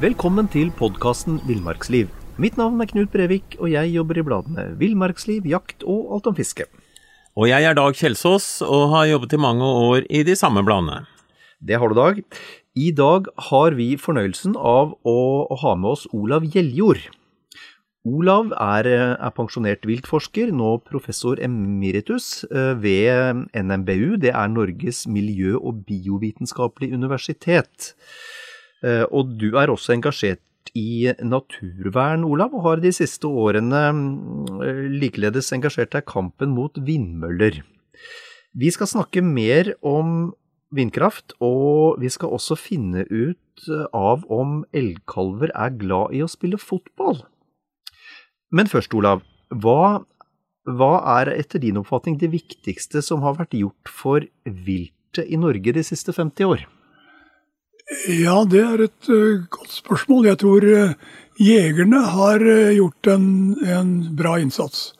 Velkommen til podkasten Villmarksliv. Mitt navn er Knut Brevik, og jeg jobber i bladene Villmarksliv, Jakt og Alt om fiske. Og jeg er Dag Kjelsås og har jobbet i mange år i de samme bladene. Det har du, Dag. I dag har vi fornøyelsen av å, ha med oss Olav Gjeljord. Olav er, er, pensjonert viltforsker, nå professor emeritus eh, ved NMBU. Det er Norges miljø- og biovitenskapelige universitet. Eh, og du er også engasjert i naturvern, Olav, og har de siste årene eh, likeledes engasjert deg i kampen mot vindmøller. Vi skal snakke mer om vindkraft, og vi skal også finne ut av om elgkalver er glad i å spille fotball. Men først, Olav. Hva, hva, er etter din oppfatning det viktigste som har vært gjort for viltet i Norge de siste 50 år? Ja, det er et uh, godt spørsmål. Jeg tror uh, jegerne har uh, gjort en, en, bra innsats.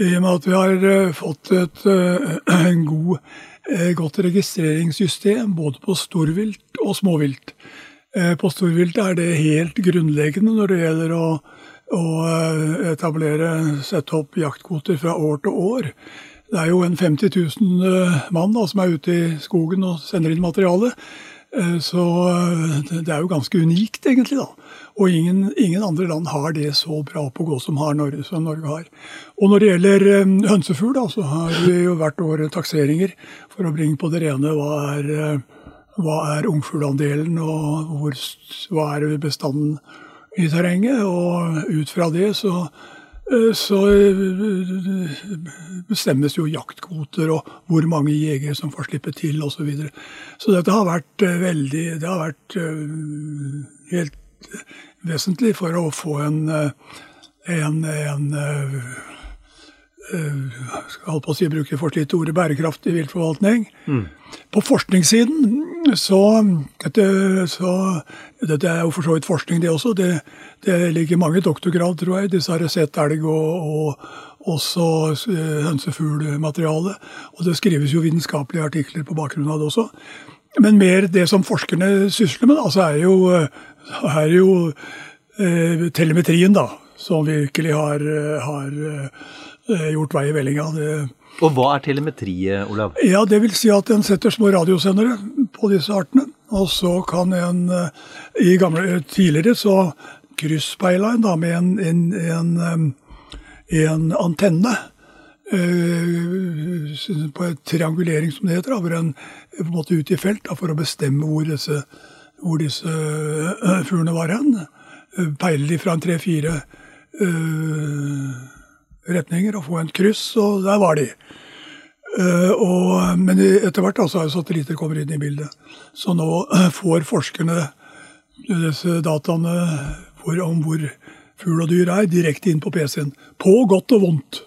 I og med at vi har fått et god, godt registreringssystem både på storvilt og småvilt. På storvilt er det helt grunnleggende når det gjelder å å eh, etablere, sette opp jaktkvoter fra år til år. Det er jo en 50 000 eh, mann da, som er ute i skogen og sender inn materiale. Eh, så det er jo ganske unikt, egentlig. da. Og ingen, ingen andre land har det så bra på gå som, Norge, som Norge har. Og når det gjelder hønsefugl, da, så har vi jo hvert år takseringer for å bringe på det rene hva er, er ungfuglandelen, og hvor, hva er bestanden i terrenget. Og ut fra det så, eh, så eh, bestemmes jo jaktkvoter og hvor mange jegere som får slippe til osv. Så, videre. så dette har vært eh, veldig Det har vært helt vesentlig for å få en, en, en skal på å si, bruke forslitte ordet bærekraftig viltforvaltning. Mm. På forskningssiden så dette, så dette, er jo for så vidt forskning, det også. Det, det ligger mange doktorgrad, tror jeg, disse har sett elg og, og også eh, hønsefuglmateriale. Og det skrives jo vitenskapelige artikler på bakgrunn av det også. Men mer det som forskerne sysler med, altså er jo, er jo eh, telemetrien, da. Som virkelig har, har eh, gjort vei i vellinga. Og hva er telemetri, Olav? Ja, Det vil si at en setter små radiosendere på disse artene. Og så kan en eh, i gamle, Tidligere så krysspeila en da med en, en, en, en antenne. Uh, på et triangulering, som det heter, hvor en på en måte ut i felt da, for å bestemme hvor disse, hvor disse uh, fuglene var hen. Peiler peile de fra en tre-fire retninger og få en kryss, og der var de. Uh, og, men etter hvert altså, satellitter kommer inn i bildet. Så nå uh, får forskerne disse dataene for, om hvor fugl og dyr er, direkte inn på PC-en. På godt og vondt.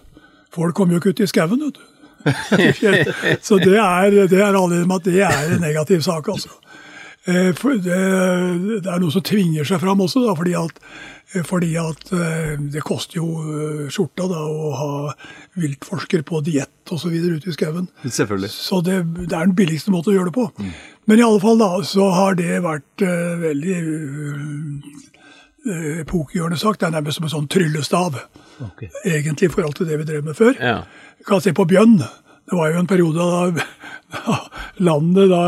Folk kommer jo ikke ut i skauen, vet du. så det er, det er alle med at det er en negativ sak, altså. Uh, det, det, er noe som tvinger seg fram også, da, fordi at fordi at eh, det koster jo eh, skjorta da, å ha viltforsker på diett osv. ute i skauen. Selvfølgelig. Så det, det, er den billigste måten å gjøre det på. Mm. Men i alle fall da, så har det vært uh, veldig uh, epokegjørende sagt. Det er nærmest som en sånn tryllestav, okay. egentlig, i forhold til det vi drev med før. Ja. Kan se på bjønn. Det var jo en periode da, landet da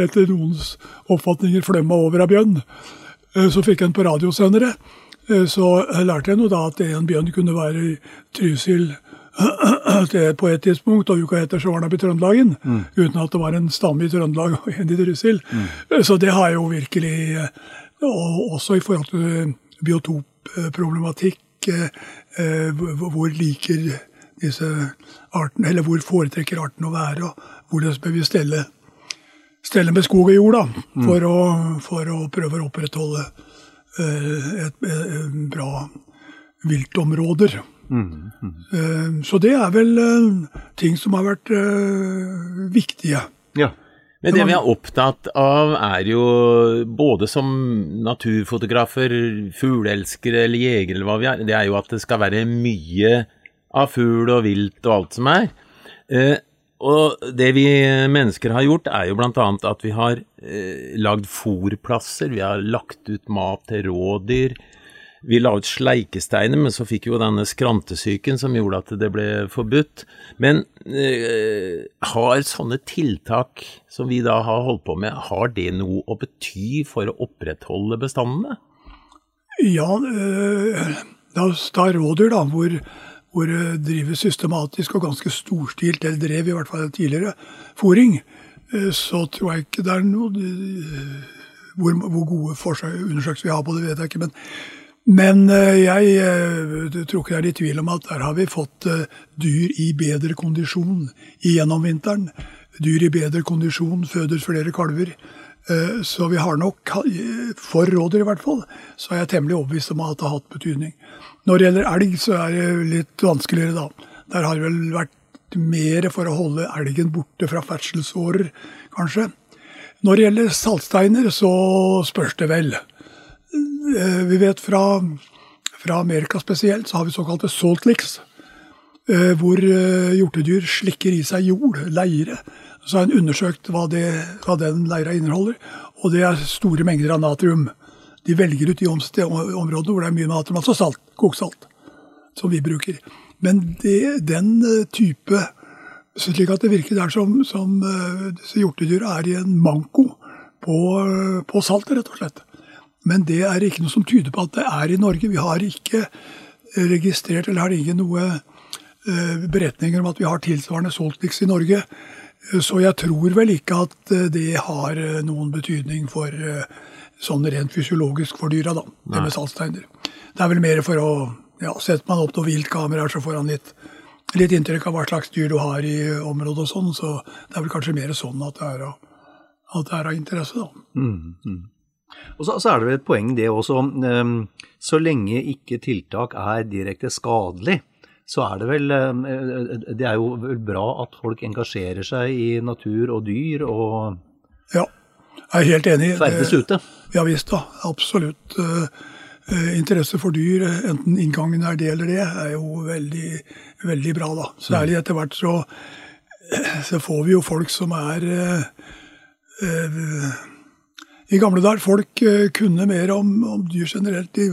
etter noens oppfatninger flømma over av bjønn. Så fikk den på radiosendere. Så lærte jeg nå da at en bjørn kunne være i Trysil på et tidspunkt, og uka etter så var den oppe i Trøndelagen. Mm. Uten at det var en stamme i Trøndelag og en i Trysil. Mm. Så det har jeg jo virkelig Og også i forhold til biotopproblematikk. Hvor liker disse artene, eller hvor foretrekker arten å være, og hvordan bør vi stelle, stelle med skog og jord da, mm. for, mm. å, for, å, prøve å opprettholde et, et, bra viltområder. Mm. Mm. Uh, så det er vel ting som har vært viktige. Ja. Men det vi er opptatt av, er jo både som naturfotografer, fugleelskere eller jegere eller hva vi er, det er jo at det skal være mye av fugl og vilt og alt som er. Eh, og det vi mennesker har gjort, er jo bl.a. at vi har eh, lagd fòrplasser, vi har lagt ut mat til rådyr. Vi la ut sleikesteiner, men så fikk jo denne skrantesyken som gjorde at det ble forbudt. Men eh, har sånne tiltak som vi da har holdt på med, har det noe å bety for å opprettholde bestandene? Ja, eh, da, da rådyr, da, hvor hvor det drives systematisk og ganske storstilt, eller drev i hvert fall tidligere, fòring, eh, så tror jeg ikke det er noe eh, Hvor, hvor gode undersøkelser vi har på det, vet jeg ikke. Men, men eh, jeg tror ikke det er i tvil om at der har vi fått dyr i bedre kondisjon gjennom vinteren. Dyr i bedre kondisjon føder flere kalver. Så vi har nok, for rådyr i hvert fall, så er jeg temmelig overbevist om at det har hatt betydning. Når det gjelder elg, så er det litt vanskeligere, da. Der har det vel vært mer for å holde elgen borte fra ferdselsårer, kanskje. Når det gjelder saltsteiner, så spørs det vel. Eh, vi vet fra, fra Amerika spesielt, så har vi såkalte salt licks. Eh, hvor eh, hjortedyr slikker i seg jord, leire. Så har en undersøkt hva, det, hva den leira inneholder, og det er store mengder av natrium de velger ut de områdene hvor det er mye natrium, altså salt, koksalt, som vi bruker. Men det, den eh, type Slik at det virker der som, som disse hjortedyra er i en manko på, på salt, rett og slett. Men det er ikke noe som tyder på at det er i Norge. Vi har ikke registrert eller har ingen noe beretninger om at vi har tilsvarende saltliks i Norge. Så jeg tror vel ikke at det har noen betydning for sånn rent fysiologisk for dyra, da, det med saltsteiner. Det er vel mer for å ja, Setter man opp noen viltkameraer, så får han litt, litt, inntrykk av hva slags dyr du har i området og sånn. Så det er vel kanskje mer sånn at det er av, det er av interesse, da. Mm, mm. Og så, så, er det vel et poeng det også, um, så lenge ikke tiltak er direkte skadelig, så er det vel Det er jo bra at folk engasjerer seg i natur og dyr og Ja, jeg er helt enig. Ferdes ute? Ja visst da, absolutt. Eh, eh, interesse for dyr, enten inngangen er det eller det, er jo veldig, veldig bra, da. Særlig etter hvert så, så får vi jo folk som er eh, I gamle dager folk kunne mer om, om, dyr generelt. De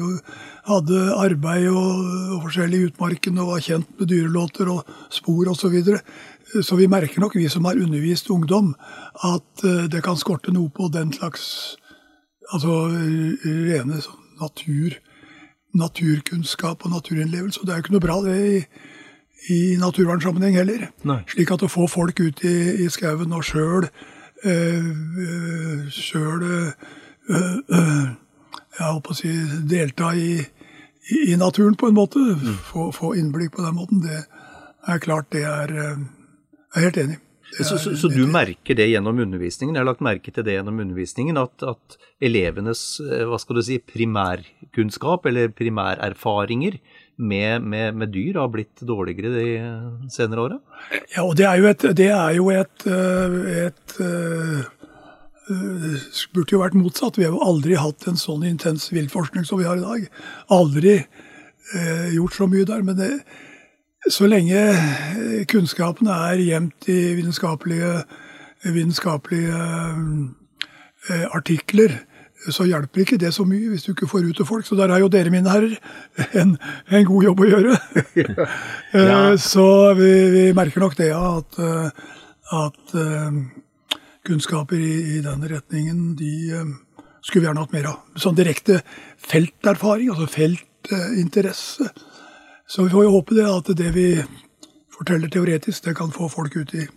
hadde arbeid og, og forskjellig i utmarken og var kjent med dyrelåter og spor osv. Så, videre. Så vi merker nok, vi som har undervist ungdom, at eh, det kan skorte noe på den slags altså rene sånn natur, naturkunnskap og naturinnlevelse. Og det er jo ikke noe bra det i, i naturvernsammenheng heller. Nei. Slik at å få folk ut i, i skauen og sjøl sjøl jeg holdt på å si delta i, i, naturen på en måte, mm. få, få, innblikk på den måten, det er klart det er jeg er helt enig. Er, så, så, så, du merker det gjennom undervisningen? Jeg har lagt merke til det gjennom undervisningen, at, at elevenes eh, hva skal du si, primærkunnskap eller primærerfaringer med, med, med, dyr har blitt dårligere de senere åra? Ja, og det er jo et, det jo et, eh, et, et uh, burde jo vært motsatt. Vi har jo aldri hatt en sånn intens viltforskning som vi har i dag. Aldri eh, gjort så mye der. men det så lenge kunnskapene kunnskapen er gjemt i vitenskapelige eh, artikler, så hjelper ikke det så mye hvis du ikke får ut til folk. Så der har jo dere, mine herrer, en, en god jobb å gjøre. ja. Eh, så vi, vi, merker nok det, at, at uh, kunnskaper i, i den retningen, de skulle vi gjerne hatt mer av. Sånn direkte felterfaring, altså feltinteresse. Så vi får jo håpe det at det vi forteller teoretisk, det kan få folk ut i,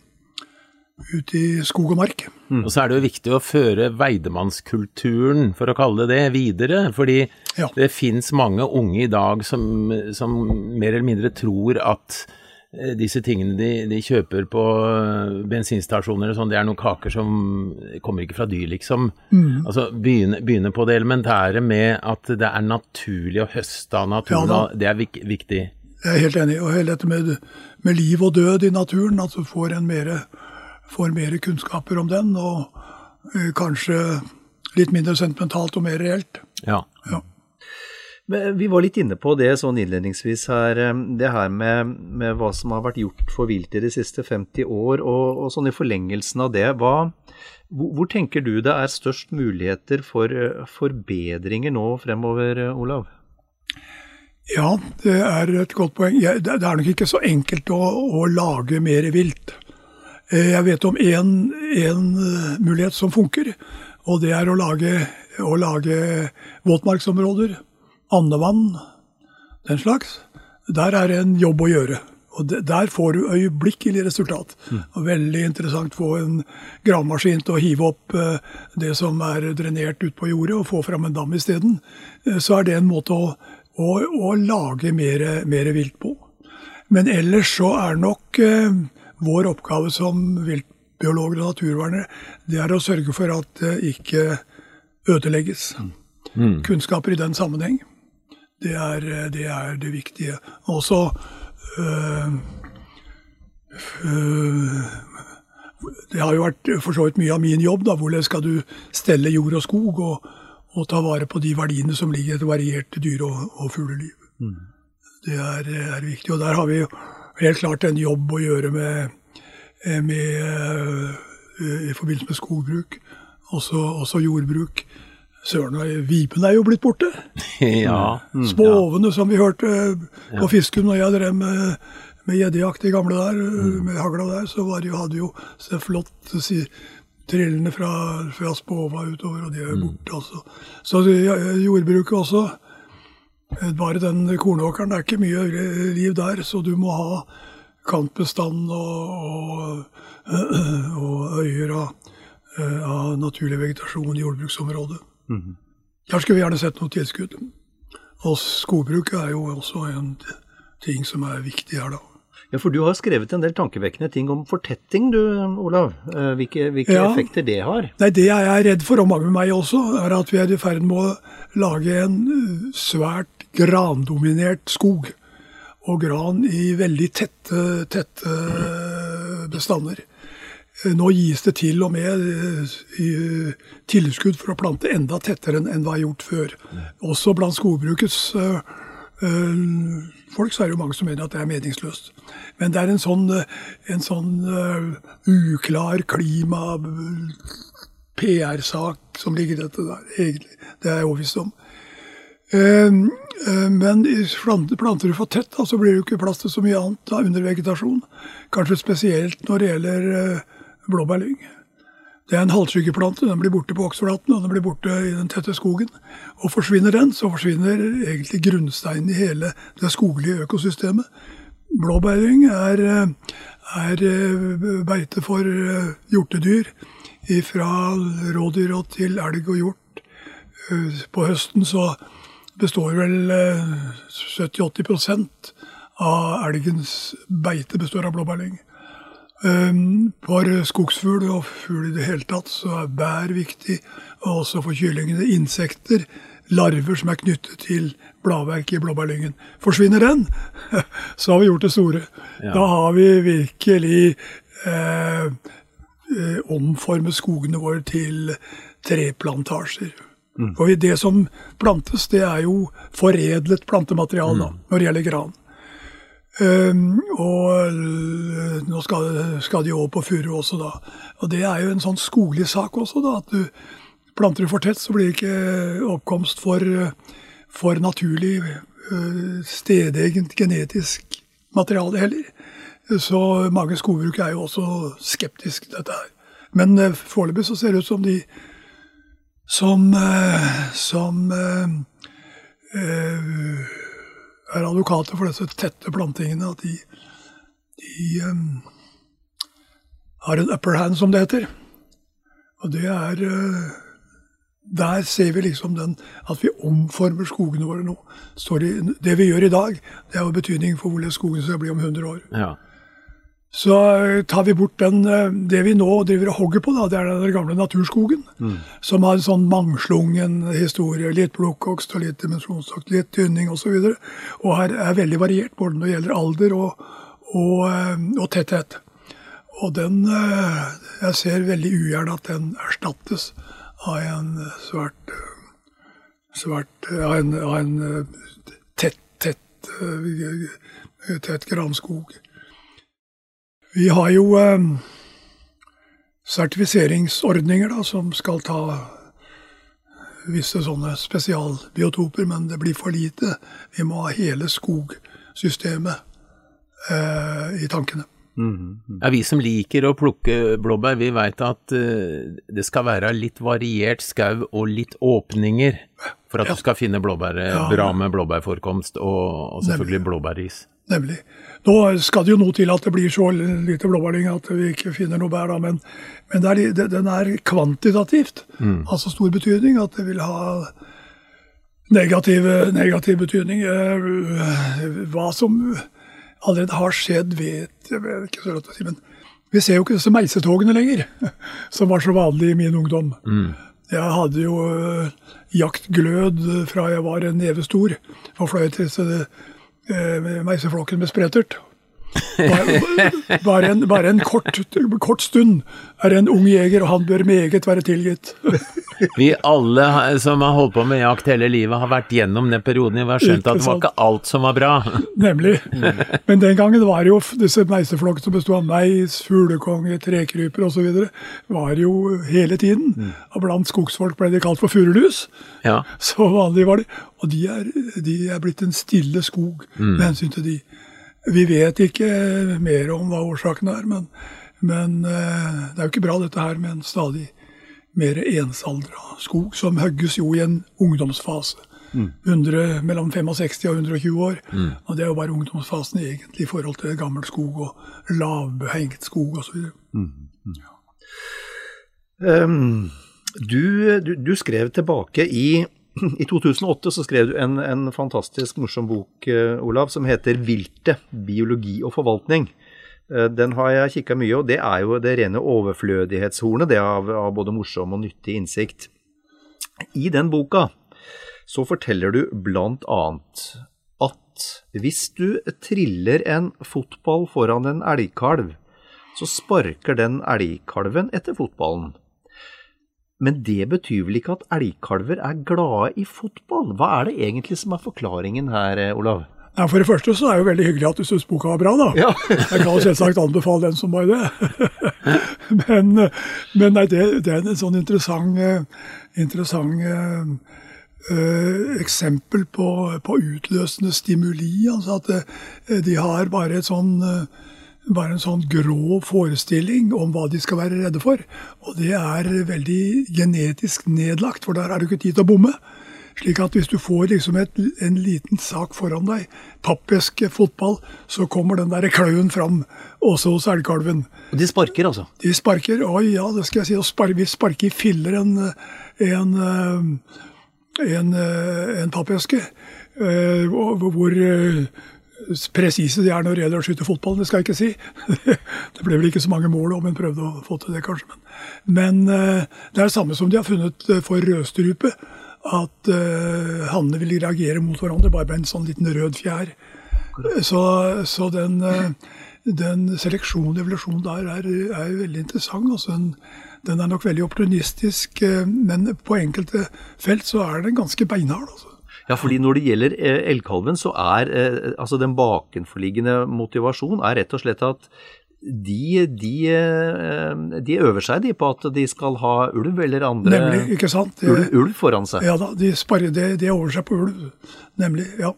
ut i skog og mark. Mm. Og så er det jo viktig å føre veidemannskulturen, for å kalle det det, videre. Fordi ja. det fins mange unge i dag som, som, mer eller mindre tror at eh, disse tingene de, de kjøper på eh, bensinstasjoner og sånn, det er noen kaker som kommer ikke fra dyr, liksom. Mm. Altså begynne, begynne, på det elementære med at det er naturlig å høste av naturen, ja, det er vik viktig. Jeg er helt enig. Og hele dette med, med, liv og død i naturen, at du får, en mere, får mer kunnskaper om den. Og eh, kanskje litt mindre sentimentalt og mer reelt. Ja. ja. Vi var litt inne på det sånn innledningsvis her, eh, det her med, med hva som har vært gjort for vilt i de siste 50 år, og, og sånn i forlengelsen av det. Hva, hvor, hvor, tenker du det er størst muligheter for eh, forbedringer nå fremover, Olav? Ja, det er et godt poeng. Det er nok ikke så enkelt å, å lage mer vilt. Eh, jeg vet om én eh, mulighet som funker, og det er å lage, å lage våtmarksområder, andevann, den slags. Der er det en jobb å gjøre. Og Der får du øyeblikkelig resultat. Mm. Og veldig interessant å få en gravemaskin til å hive opp eh, det som er drenert ut på jordet, og få fram en dam isteden. Så er det en måte å å, å lage mer, mer, vilt på. Men ellers så er nok vår oppgave som viltbiologer og naturvernere det er å sørge for at det ikke ødelegges. Mm. Kunnskaper i den sammenheng, det er det, er det viktige. Også øh, øh, det har jo vært for så vidt mye av min jobb. da, Hvordan skal du stelle jord og skog? og og ta vare på de verdiene som ligger i et variert dyre- og, og fugleliv. Mm. Det er, er, viktig. Og der har vi helt klart en jobb å gjøre med, eh, med uh, i forbindelse med skogbruk, også, også jordbruk. Søren, vipen er jo blitt borte. ja. Mm, Spåvene ja. som vi hørte på fisken når jeg drev med med gjeddejakt i gamle der, mm. med hagla der, så var det, hadde jo så flott si, trillene fra, fra Spåva utover, og de er mm. borte. Altså. Så jordbruket også. Bare den kornåkeren, det er ikke mye liv der, så du må ha kantbestand og, og, og øyer av, av, naturlig vegetasjon i jordbruksområdet. Mm. Der skulle vi gjerne sett noe tilskudd. Og skogbruket er jo også en ting som er viktig her, da. Ja, For du har skrevet en del tankevekkende ting om fortetting, du Olav. Eh, hvilke, hvilke ja. effekter det har? Nei, Det jeg er redd for, og mange med meg også, er at vi er i ferd med å lage en eh, svært grandominert skog. Og gran i veldig tette, tette bestander. Eh, nå gis det til og med tilskudd for å plante enda tettere enn hva er gjort før. Også blant skogbrukets folk så er det jo mange som mener at det er meningsløst. Men det er en sånn, en sånn uh, uklar klima PR-sak som ligger i dette der, egentlig. Det er jeg overbevist om. Men planter du for tett, da, så blir det jo ikke plass til så mye annet da, under vegetasjon. Kanskje spesielt når det gjelder blåbærlyng. Det er en halvskyggeplante. Den blir borte på oksflaten, og den blir borte i den tette skogen. Og forsvinner den, så forsvinner egentlig grunnsteinen i hele det skoglige økosystemet. Blåbæring er, er, eh, beite for eh, hjortedyr. Fra rådyr og til elg og hjort. Eh, på høsten så består vel 70-80 av elgens beite består av blåbærlyng. For skogsfugl og fugl i det hele tatt så er bær viktig. Og også for kyllingene insekter. Larver som er knyttet til bladverk i blåbærlyngen. Forsvinner den, så har vi gjort det store. Ja. Da har vi virkelig eh, eh, omformet skogene våre til treplantasjer. Mm. Og det som plantes, det er jo foredlet plantemateriale mm. når det gjelder gran. Um, og eh, nå skal, skal de over på furu også, da. Og det er jo en sånn skoglig sak også, da. At du planter du for tett, så blir det ikke oppkomst for, for naturlig uh, stedegent genetisk materiale heller. Så mange skogbruk er jo også skeptisk til dette her. Men eh, foreløpig så ser det ut som de som, eh, som eh, eh, er advokater for disse tette plantingene, at de, de um, har en upper hand, som det heter. Og det er uh, Der ser vi liksom den at vi omformer skogene våre nå. I, det vi gjør i dag, det har jo betydning for hvordan skogen skal bli om 100 år. Ja. Så eh, tar vi bort den, eh, det vi nå driver og hogger på, da, det er den gamle naturskogen. Som har en sånn mangslungen historie. Litt plukkhogst og litt dimensjonstakt, litt tynning osv. Og, så og her er veldig variert både når det gjelder alder og, og, eh, og tetthet. Og den Jeg ser veldig ugjerne at den erstattes av en svært svært av en, av en tett, tett, tett granskog. Vi har jo eh, sertifiseringsordninger da, som skal ta visse sånne spesialbiotoper, men det blir for lite. Vi må ha hele skogsystemet eh, i tankene. Ja, Vi som liker å plukke blåbær, vi veit at uh, det skal være litt variert skau og litt åpninger for at Ja. du skal finne blåbær, Ja. bra med blåbærforekomst og, og selvfølgelig blåbæris. Nemlig. Nå skal det jo noe til at det blir så lite blåbærlyng at vi ikke finner noe bær, da, men, men er, den er kvantitativt altså stor betydning. At det vil ha negativ, negativ betydning. Eh, Hva som allerede har skjedd, vet jeg vet ikke så lett å si. Men vi ser jo ikke disse meisetogene lenger, som var så vanlig i min ungdom. Jeg hadde jo øh, jaktglød fra jeg var en neve stor, og fløy til disse meiseflokken med spretert. Bare, bare, en, bare en kort, kort stund er en ung jeger, og han bør meget være tilgitt. Vi alle som har holdt på med jakt hele livet, har vært gjennom den perioden. Vi har skjønt at det var ikke alt som var bra. Nemlig. Men den gangen var jo disse meiseflokkene som bestod av meis, fuglekonge, trekryper osv. var jo hele tiden. Og blant skogsfolk ble de kalt for furulus. Ja. Så vanlig var det. Og de er, de er blitt en stille skog med hensyn til de. Vi vet ikke mer om hva årsaken er, men, men eh, det er jo ikke bra dette her med en stadig mer ensaldra skog, som hogges jo i en ungdomsfase. 100, mellom 65 og 120 år. Og det er jo bare ungdomsfasen egentlig i forhold til gammel skog og lavbehengt skog osv. Um, du, du, du skrev tilbake i i 2008 så skrev du en, en fantastisk morsom bok, eh, Olav, som heter 'Viltet biologi og forvaltning'. Eh, Den har jeg kikka mye, og det er jo det rene overflødighetshornet det av, av både morsom og nyttig innsikt. I den boka så forteller du blant annet at hvis du triller en fotball foran en elgkalv, så sparker den elgkalven etter fotballen. Men det betyr vel ikke at elgkalver er glade i fotball? Hva er det egentlig som er forklaringen her, eh, Olav? Ja, for det første så er det jo veldig hyggelig at du syns boka var bra, da. Ja. Jeg kan selvsagt anbefale den som bare det. men men nei, det, det er en sånn interessant, interessant eh, eksempel på, på utløsende stimuli. Altså at eh, de har bare et sånn eh, bare en sånn grå forestilling om hva de skal være redde for. Og det er veldig genetisk nedlagt, for der er det ikke tid til å bomme. Slik at hvis du får liksom et, en liten sak foran deg, pappeske fotball, så kommer den der klauen fram, også hos elgkalven. Og de sparker, altså? De sparker, oi ja, det skal jeg si, og spar, vi sparker i filler en, en, en, en pappeske, eh, hvor presise de er når det gjelder å skyte fotball, det skal jeg ikke si. Det ble vel ikke så mange mål om en prøvde å få til det, kanskje. Men, men eh, det er det samme som de har funnet eh, for rødstrupe, at uh, hannene vil reagere mot hverandre bare med en sånn liten rød fjær. Så, så den, den seleksjonen og evolusjonen der er, er veldig interessant. Altså den, den er nok veldig opportunistisk, men på enkelte felt så er den ganske beinhard. Altså. Ja, fordi når det gjelder eh, elgkalven, så er eh, altså den bakenforliggende motivasjon er rett og slett at de, de, eh, de øver seg de på at de skal ha ulv eller andre Nemlig, ikke sant? Det- ulv, ulv foran seg. Ja da, de, sparer, de, de over seg på ulv. Nemlig, ja.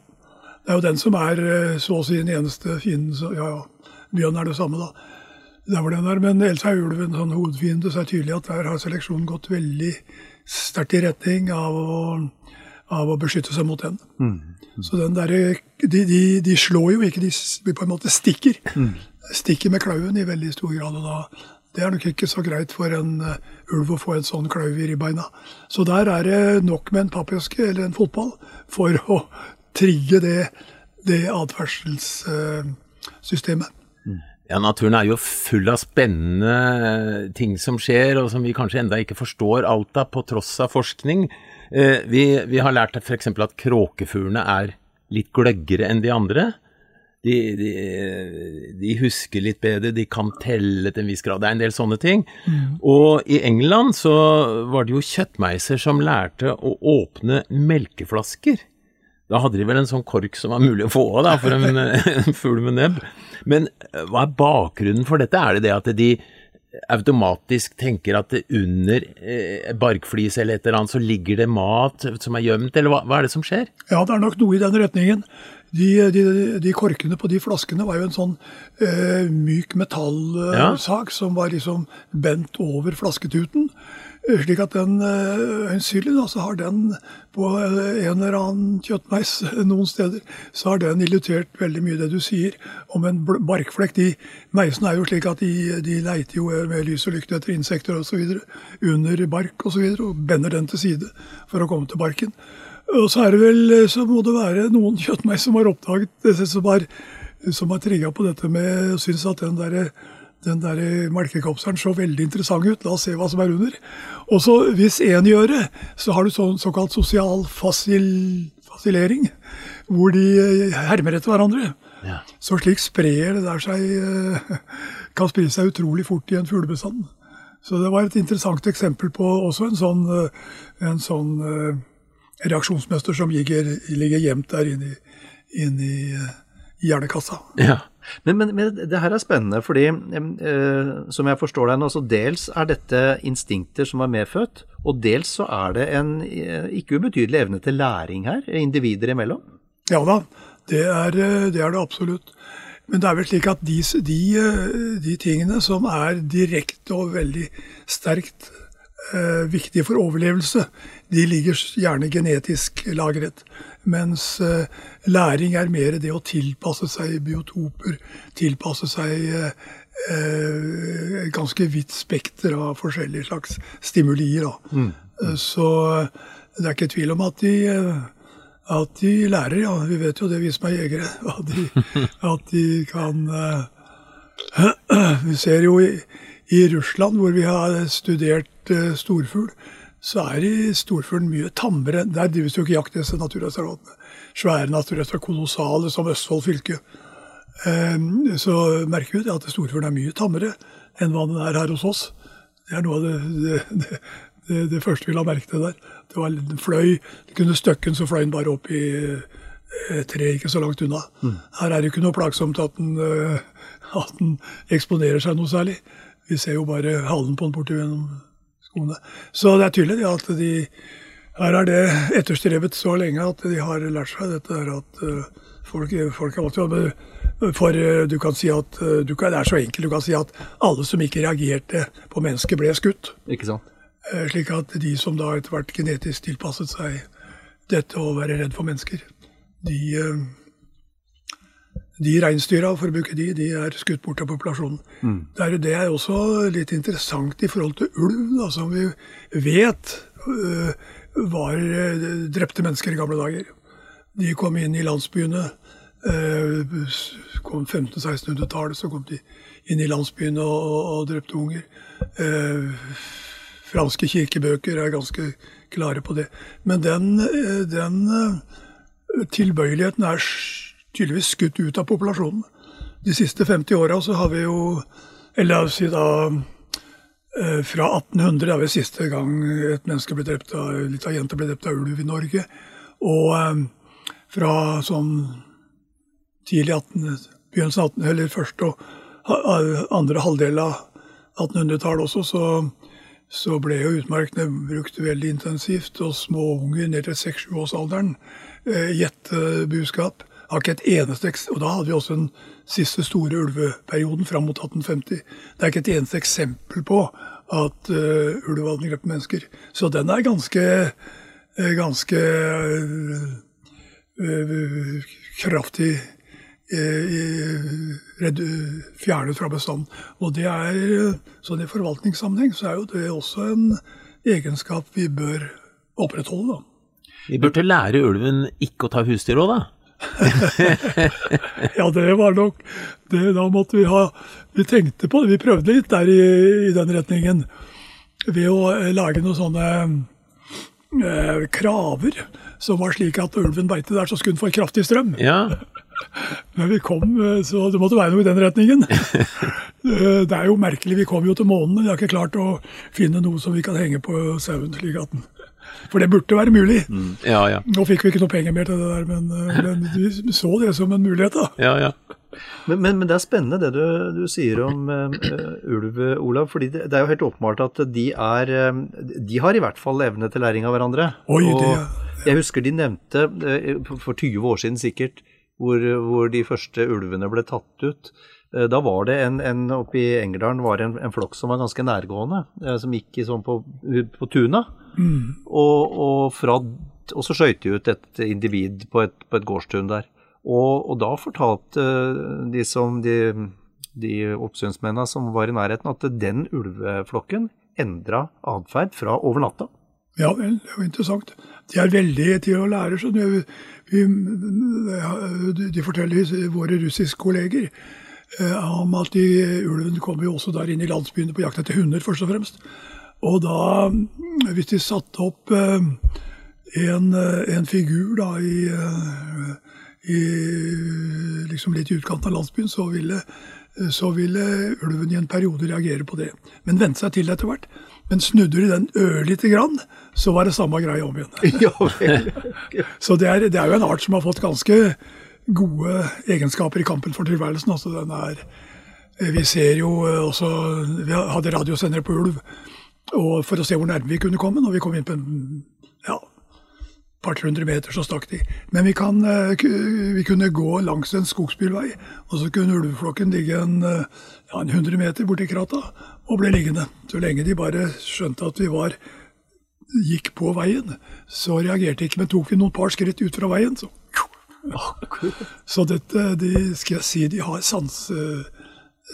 Det er jo den som er så å si den eneste fienden. Så, ja, ja. Bjørn er det samme, da. Der hvor den er. Men ellers er ulven sånn hovedfiende, så er det tydelig at der har seleksjonen gått veldig sterkt i retning av å, av å beskytte seg mot den. Så den der, de, de, de slår jo ikke, de på en måte stikker. Stikker med klauen i veldig stor grad. og da det er nok ikke så greit for en uh, ulv å få en sånn klauv i ribbeina. Så der er det nok med en pappeske eller en fotball for å trigge det, det atferdselssystemet. Uh, ja, naturen er jo full av spennende ting som skjer, og som vi kanskje enda ikke forstår alt av, på tross av forskning. Uh, vi, vi, har lært f.eks. at kråkefuglene er litt gløggere enn de andre. De, de, de, husker litt bedre, de kan telle til en viss grad. Det er en del sånne ting. Mm. Og i England så var det jo kjøttmeiser som lærte å åpne melkeflasker. Da hadde de vel en sånn kork som var mulig å få av da, for en, en fugl med nebb. Men eh, hva er bakgrunnen for dette? Er det det at de automatisk tenker at under eh, barkflis eller et eller annet så ligger det mat som er gjemt, eller hva, hva, er det som skjer? Ja, det er nok noe i den retningen. De, de, de korkene på de flaskene var jo en sånn eh, myk metallsak ja. som var liksom bent over flasketuten. Slik at den øyensynlig da, så har den på eh, en eller annen kjøttmeis noen steder, så har den illustrert veldig mye det du sier om en barkflekk. De meisene er jo slik at de, de leiter jo med lys og lykte etter insekter osv. under bark osv. Og, så videre, og bender den til side for å komme til barken. Og så er det vel, så må det være noen kjøttmeis som har oppdaget som har, som har trigga på dette med å synes at den derre den der melkekapselen så veldig interessant ut, la oss se hva som er under. Og så Hvis én gjør det, så har du sånn såkalt sosial fasil, fasilering, hvor de eh, hermer etter hverandre. Ja. Så slik sprer det der seg eh, Kan spre seg utrolig fort i en fuglebestand. Så det var et interessant eksempel på også en sånn, eh, en sånn reaksjonsmønster som ligger, ligger gjemt der inne i, inn i hjernekassa. Ja. Men, men, men, det her er spennende, fordi eh, som jeg forstår deg nå, så dels er dette instinkter som er medfødt, og dels så er det en eh, ikke ubetydelig evne til læring her, individer imellom? Ja da, det er eh, det, er det absolutt. Men det er vel slik at de, de, eh, de tingene som er direkte og veldig sterkt viktige for overlevelse, de ligger gjerne genetisk lagret. Mens eh, læring er mer det å tilpasse seg biotoper, tilpasse seg eh, ganske vidt spekter av forskjellige slags stimulier. Mm. Mm. Så det er ikke tvil om at de, at de lærer, ja. Vi vet jo det, vi som er jegere. At de, at de kan Vi ser jo i, i Russland, hvor vi har studert storfugl, så er i storfuglen mye tammere. Der drives jo ikke jakt i disse naturreservatene svære naturreservater, kolossale som Østfold fylke, ehm, så merker vi at storfuglen er mye tammere enn hva den er her hos oss. Det er noe av det, det, det, det første vi la merke til der. Det var en fløy, det kunne støkken, så fløy den bare opp i tre ikke så langt unna. Mm. Her er det ikke noe plagsomt at den, eh, at den eksponerer seg noe særlig. Vi ser jo bare halen på den borti gjennom skoene. Så det er tydelig at de her er det etterstrebet så lenge at de har lært seg dette her at uh, folk, folk er alltid For uh, du kan si at du kan, Det er så enkelt. Du kan si at alle som ikke reagerte på mennesket, ble skutt. Ikke sant? Slik at de som da etter hvert genetisk tilpasset seg dette å være redd for mennesker, de, de reinsdyra, for å bruke de, de er skutt bort av populasjonen. Mm. Det, er, det, er, også litt interessant i forhold til ulv, da, som vi vet var eh, drepte mennesker i gamle dager. De kom inn i landsbyene. Eh, kom 1500-1600-tallet, så kom de inn i landsbyene og, og drepte unger. Eh, franske kirkebøker er ganske klare på det. Men den, den tilbøyeligheten er tydeligvis skutt ut av populasjonen. De siste 50 åra så har vi jo Eller si da Eh, fra 1800 er vel siste gang et menneske ble drept av, litt av jente ble drept av ulv i Norge. Og eh, fra sånn tidlig 18, begynnelsen av 18, eller første og andre halvdel av 1800-tallet også, så, så, ble jo utmarkene brukt veldig intensivt. Og små unger ned til seks-sju årsalderen eh, gjettebuskap. Har ikke et eneste Og da hadde vi også den siste store ulveperioden fram mot 1850. Det er ikke et eneste eksempel på at uh, ulv hadde drept mennesker. Så den er ganske, uh, ganske uh, kraftig fjernet fra bestanden. Og det er, sånn i forvaltningssammenheng så er jo det også en egenskap vi bør opprettholde. da. Vi burde lære ulven ikke å ta husdyr òg, da? ja, det var nok det, Da måtte vi ha Vi tenkte på det, vi prøvde litt der i, i den retningen. Ved å lage noen sånne eh, kraver som var slik at ulven beite der, så skulle den få kraftig strøm. Ja. Men vi kom, eh, så det måtte være noe i den retningen. Eh, det er jo merkelig, vi kom jo til månen, vi har ikke klart å finne noe som vi kan henge på sauen. slik at den for det burde være mulig. Mm. Ja, ja. Nå fikk vi ikke noe penger mer til det der, men, eh, men vi så det som en mulighet. da. Ja, ja. Men, men, men, det er spennende det du, du sier om uh, ulv, Olav. fordi det, det, er jo helt åpenbart at de er De har i hvert fall evne til læring av hverandre. Oi, og det, jeg husker de nevnte, for 20 år siden sikkert, hvor, hvor, de første ulvene ble tatt ut. Eh, da var det en, en oppe i Engerdalen var en, en, flokk som var ganske nærgående, eh, som gikk sånn på, på tuna. Mm. Og, og, fra, og, så skøyt de ut et individ på et, på et gårdstun der. Og, og, da fortalte de som de, de oppsynsmennene som var i nærheten, at den ulveflokken endra atferd fra over natta. Ja vel, det var interessant. De er veldig til å lære. så vi, vi, De forteller våre russiske kolleger eh, om at de, ulven kommer jo også der inn i landsbyene på jakt etter hunder, først og fremst. Og da, hvis de satte opp eh, en, en, figur da i, i liksom litt i utkanten av landsbyen, så ville, så ville ulven i en periode reagere på det. Men vente seg til etter hvert. Men snudde de den ørlite grann, så var det samme greia om igjen. Så det er, det er, jo en art som har fått ganske gode egenskaper i kampen for tilværelsen. Altså den er, vi ser jo også Vi hadde radiosendere på ulv og for å se hvor nærme vi kunne komme. Når vi kom inn på en ja, par-tre hundre meter, så stakk de. Men vi, kan, vi, kunne gå langs en skogsbilvei, og så kunne ulveflokken ligge en, ja, en 100 meter borti krata og ble liggende. Så lenge de bare skjønte at vi var gikk på veien, så reagerte de ikke. Men tok vi noen par skritt ut fra veien, så Så dette, de, skal jeg si, de har sanse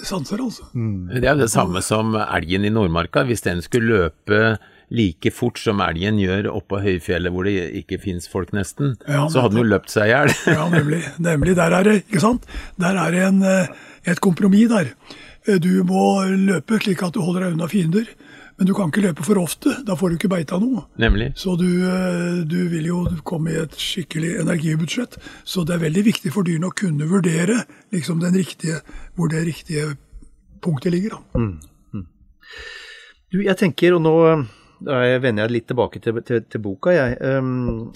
sanser, altså. Mm. Det er det samme som elgen i Nordmarka. Hvis den skulle løpe like fort som elgen gjør oppå høyfjellet hvor det ikke fins folk nesten, ja, så hadde den jo løpt seg i hjel. ja, nemlig. nemlig. Der er det, ikke sant? Der er det en, eh, et kompromiss der. Eh, du må løpe slik at du holder deg unna fiender. Men du kan ikke løpe for ofte, da får du ikke beita noe. Nemlig. Så du, eh, du, vil jo komme i et skikkelig energibudsjett. Så det er veldig viktig for dyrene å kunne vurdere liksom riktige, hvor det riktige punktet ligger. Mm. Mm. Du, jeg tenker, og nå vender jeg litt tilbake til, til, til boka, jeg. Um,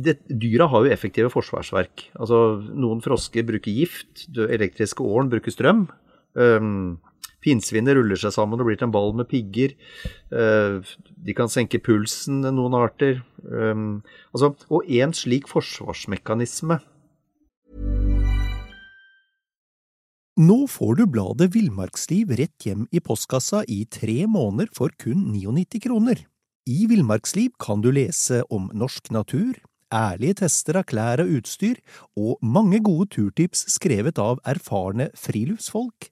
det, dyra har jo effektive forsvarsverk. Altså, noen frosker bruker gift, elektriske åren bruker strøm. Um, Pinnsvinet ruller seg sammen og blir til en ball med pigger. Uh, de kan senke pulsen, noen arter. Um, altså, og en slik forsvarsmekanisme Nå får du bladet Villmarksliv rett hjem i postkassa i tre måneder for kun 99 kroner. I Villmarksliv kan du lese om norsk natur, ærlige tester av klær og utstyr, og mange gode turtips skrevet av erfarne friluftsfolk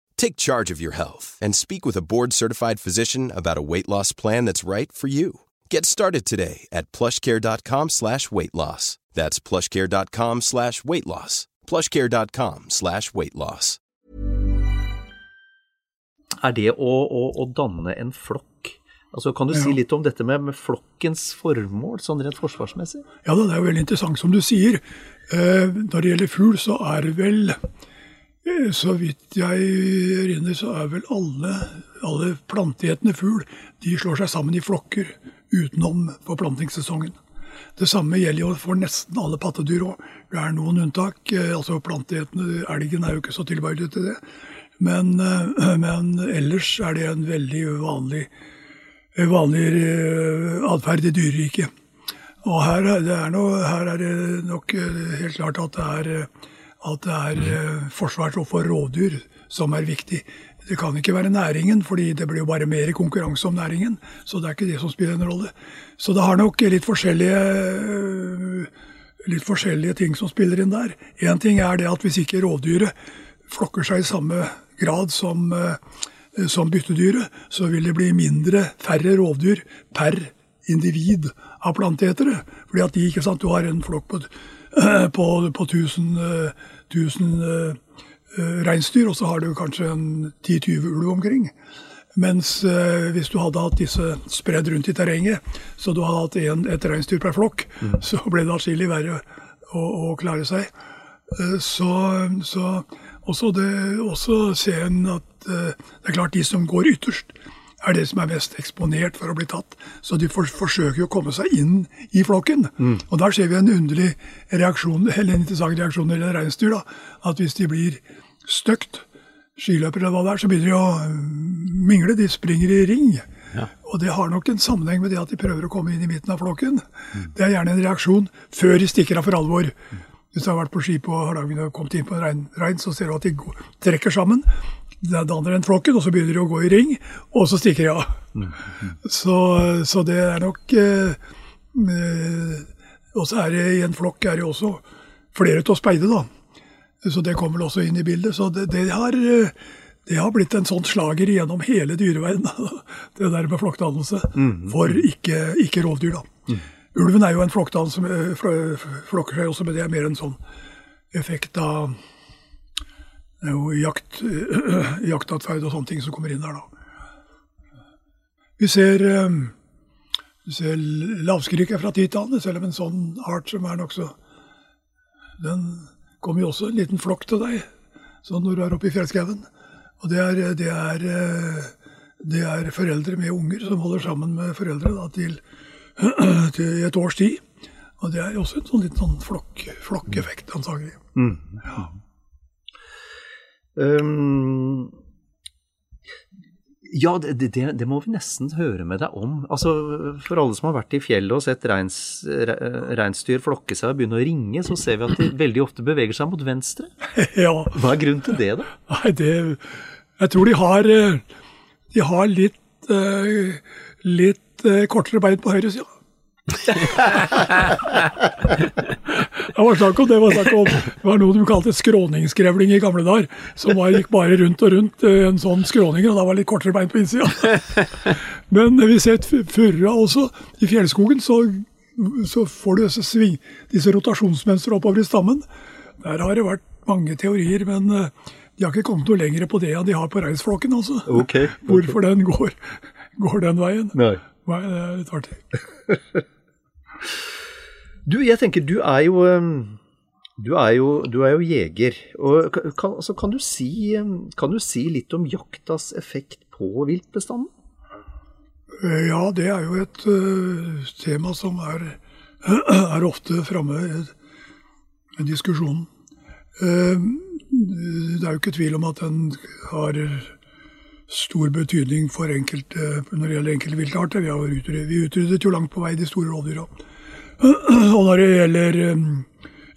Take charge of your health and speak with a board certified physician about a weight loss plan that's right for you. Get started today at plushcare.com slash weight loss. That's plushcare.com slash weight loss. Plushcare.com slash weight loss. Er det å, å, å, danne en flokk? Altså, kan du ja. si litt om dette med, med, flokkens formål, sånn rent forsvarsmessig? Ja, det er jo veldig interessant som du sier. Eh, når det gjelder fugl, så er det vel Så vidt jeg erindrer, så er vel alle, alle planteetende fugl de slår seg sammen i flokker utenom forplantningssesongen. Det samme gjelder jo for nesten alle pattedyr òg. Det er noen unntak. eh, altså Planteetende elgen er jo ikke så tilbøyelig til det. Men, eh, men ellers er det en veldig vanlig, vanlig eh, atferd i dyreriket. Og her, er- er her er det nok eh, helt klart at det er, eh, at det er eh, forsvars overfor rovdyr som er viktig. Det kan ikke være næringen, fordi det blir jo bare mer konkurranse om næringen. Så det er ikke det som spiller en rolle. Så det har nok litt forskjellige, eh, litt forskjellige ting som spiller inn der. Én ting er det at hvis ikke rovdyret flokker seg i samme grad som, eh, som byttedyret, så vil det bli mindre, færre rovdyr per individ av planteetere. Fordi at de, ikke sant, du har en flokk på, på, på 1000, eh, 1000 eh, eh, reinsdyr, og så har du kanskje en 10-20 ulv omkring. Mens eh, hvis du hadde hatt disse spredd rundt i terrenget, så du hadde hatt en, et reinsdyr per flokk, så ble det atskillig verre å, å klare seg. Eh, så, så også, det, også ser en at eh, det er klart de som går ytterst, er det som er mest eksponert for å bli tatt. Så de for, forsøker jo å komme seg inn i flokken. Og der ser vi en underlig reaksjon, eller en interessant reaksjon når det gjelder reinsdyr. At hvis de blir støkt, skiløpere eller hva det er, så begynner de å mm, mingle. De springer i ring. Og det har nok en sammenheng med det at de prøver å komme inn i midten av flokken. Det er gjerne en reaksjon før de stikker av for alvor. Hvis du har vært på ski på Hardangen og kommet inn på en rein, rein, så ser du at de trekker sammen. Da danner den flokken, og så begynner de å gå i ring, og så stikker de av. Så, så det er nok eh, eh, Og så er det i en flokk er det også flere til å speide, da. Så det kommer vel også inn i bildet. Så det, det, har, eh, det har blitt en sånn slager gjennom hele dyreverdenen, det der med flokkdannelse. For ikke, ikke rovdyr, da. Ulven er jo en flokkdannelse, eh, flokker seg også, men det er mer en sånn effekt av det er jo jakt, jaktatferd og sånne ting som kommer inn der, da. Vi ser, eh, vi ser lavskrik fra tid til annen, selv om en sånn art som er nokså Den kommer jo også en liten flokk til deg, sånn når du er oppe i fjellskauen. Og det er, det, er, eh, det er foreldre med unger som holder sammen med foreldre da, til, til et års tid. Og det er også en sånn liten sånn flokk, flokkeffekt, antagelig. Um, ja, det, det, det må vi nesten høre med deg om. Altså, For alle som har vært i fjellet og sett reins, re, reinsdyr flokke seg og begynne å ringe, så ser vi at de veldig ofte beveger seg mot venstre. ja, Hva er grunnen til det, da? Nei, det Jeg tror de har eh, De har litt eh, Litt eh, kortere bein på høyresida. det var snakk om det var snakk om Det var noe de kalte skråningsgrevling i gamle dager. Som var, gikk bare rundt og rundt eh, en sånn skråning, og da var det litt kortere bein på innsida. Men vi ser furra også. I fjellskogen så, så får du disse, sving, disse rotasjonsmønstre oppover i stammen. Der har det vært mange teorier, men eh, de har ikke kommet noe lenger på det enn de har på reisflokken. Altså. Okay, okay. Hvorfor den går, går den veien. Nei. Nei, det er litt artig. Du, jeg tenker, du er jo um, du er jo, du er jo jeger. Og kan, altså, kan, du si, um, kan du si litt om jaktas effekt på viltbestanden? Eh, Ja, det er jo et uh, tema som er, er ofte framme i diskusjonen. Uh, det er jo ikke tvil om at den har stor betydning for enkelte, når det gjelder enkelte viltarter. Vi, utryddet, vi utryddet jo langt på vei de store rovdyra. Og når det gjelder um,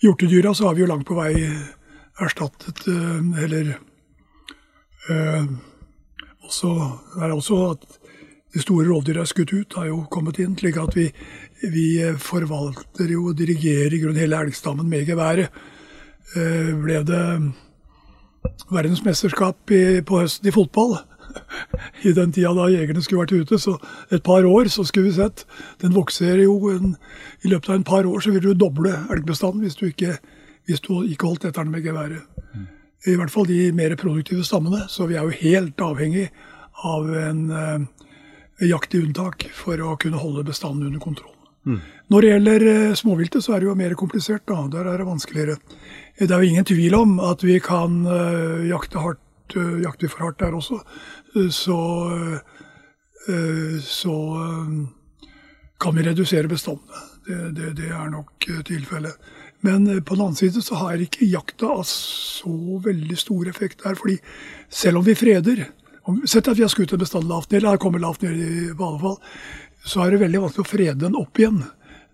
hjortedyra, så har vi jo langt på vei erstattet eh, Eller eh, også, er også at de store rovdyra er skutt ut, har jo kommet inn. slik at vi, vi forvalter jo og dirigerer i grunnen hele elgstammen med geværet. Ble det verdensmesterskap i, på høsten i fotball i den tida da jegerne skulle vært ute, så et par år så skulle vi sett. Den vokser jo en, I løpet av en par år så vil du doble elgbestanden hvis du ikke, hvis du ikke holdt etter den med geværet. I hvert fall de mer produktive stammene. Så vi er jo helt avhengig av en eh, jakt i unntak for å kunne holde bestanden under kontroll. Når det gjelder eh, småviltet, så er det jo mer komplisert. da, Der er det vanskeligere. Det er jo ingen tvil om at vi kan eh, jakte hardt, eh, jakte for hardt der også. Så, eh, så eh, kan vi redusere bestandene. Det, det, det er nok eh, tilfellet. Men på den annen side så har ikke jakta så veldig stor effekt der. fordi selv om vi freder Sett at vi har skutt en bestand lavt ned, eller har kommet lavt ned i badefall, så er det veldig vanskelig å frede den opp igjen.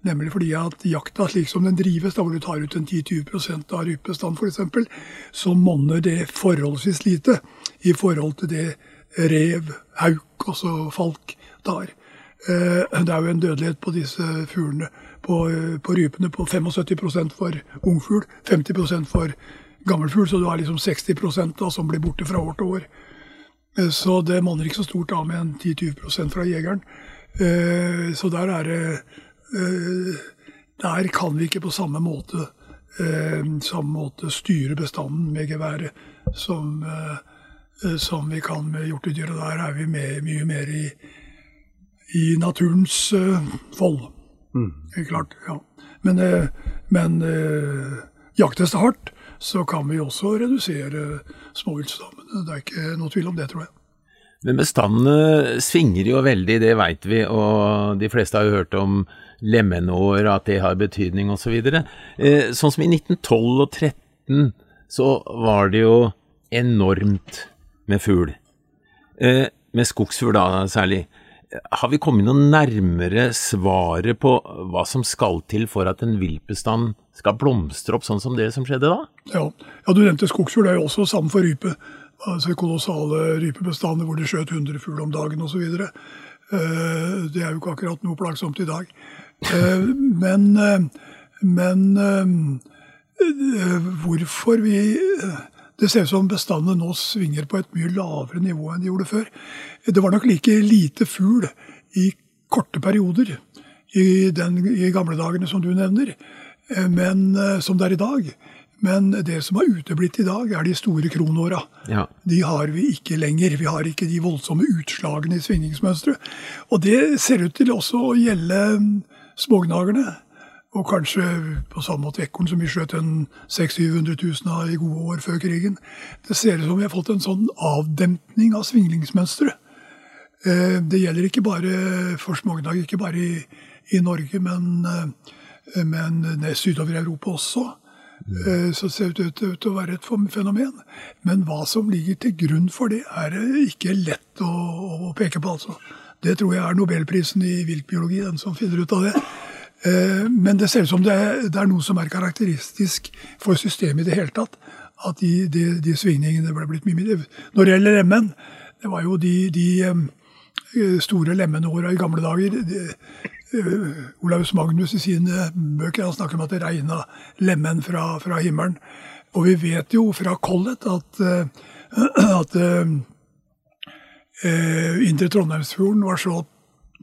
Nemlig fordi at jakta slik som den drives, da hvor du tar ut en 10-20% av rypebestanden f.eks., så monner det forholdsvis lite i forhold til det rev, hauk, også falk, tar. Eh, Det er jo en dødelighet på disse fuglene, på, eh, på rypene, på 75% for ungfugl, 50% for gammelfugl, så du har liksom 60 da, som blir borte fra år til år. Eh, Så det monner ikke så stort av med en 10-20% fra jegeren. Så der er det Der kan vi ikke på samme måte, samme måte styre bestanden med geværet som, som vi kan med hjortedyr. Og der er vi med, mye mer i, i naturens eh, fold. Mm. klart, ja. Men, eh, men eh, jaktes det hardt, så kan vi også redusere småviltstammene. Det er ikke noe tvil om det, tror jeg. Men bestandene svinger jo veldig, det veit vi, og de fleste har jo hørt om lemenår, at det har betydning osv. Så eh, sånn som i 1912 og 1913 så var det jo enormt med fugl. Eh, med skogsfugl da særlig. Har vi kommet noe nærmere svaret på hva som skal til for at en viltbestand skal blomstre opp sånn som det som skjedde da? Ja, ja Du nevnte skogsfugl. Det er jo også sammen for rype. Altså Kolossale rypebestander hvor de skjøt 100 fugl om dagen osv. Det er jo ikke akkurat noe plagsomt i dag. Eh, Men, eh, men eh, hvorfor vi Det ser ut som bestandene nå svinger på et mye lavere nivå enn de gjorde før. Det var nok like lite fugl i korte perioder i, den, i gamle dagene som du nevner, eh, men, eh, som det er i dag. Men det som har uteblitt i dag, er de store kronåra. Ja. De har vi ikke lenger. Vi har ikke de voldsomme utslagene i svingningsmønsteret. Og det ser ut til også å gjelde mm, smågnagerne. Og kanskje på samme måte ekorn, som vi skjøt en 600 000-700 000 av i gode år før krigen. Det ser ut som vi har fått en sånn avdempning av svingningsmønsteret. Eh, Det gjelder ikke bare for smågnag, ikke bare i, i Norge, men, eh, men sydover i Europa også. Eh, Så ser det ut ut til å være et fenomen. Men hva som ligger til grunn for det, er ikke lett å, å peke på. altså. Det tror jeg er nobelprisen i viltbiologi, den som finner ut av det. Eh, Men det ser ut som det er, det er noe som er karakteristisk for systemet i det hele tatt. At de, de, de svingningene ble blitt mye mindre. Når det gjelder lemen, det var jo de, de eh, store lemenåra i gamle dager. Eh, Olaus Magnus i sine bøker han snakker om at det regna lemen fra, fra himmelen. Og vi vet jo fra Collett at, at eh, Indre Trondheimsfjorden var så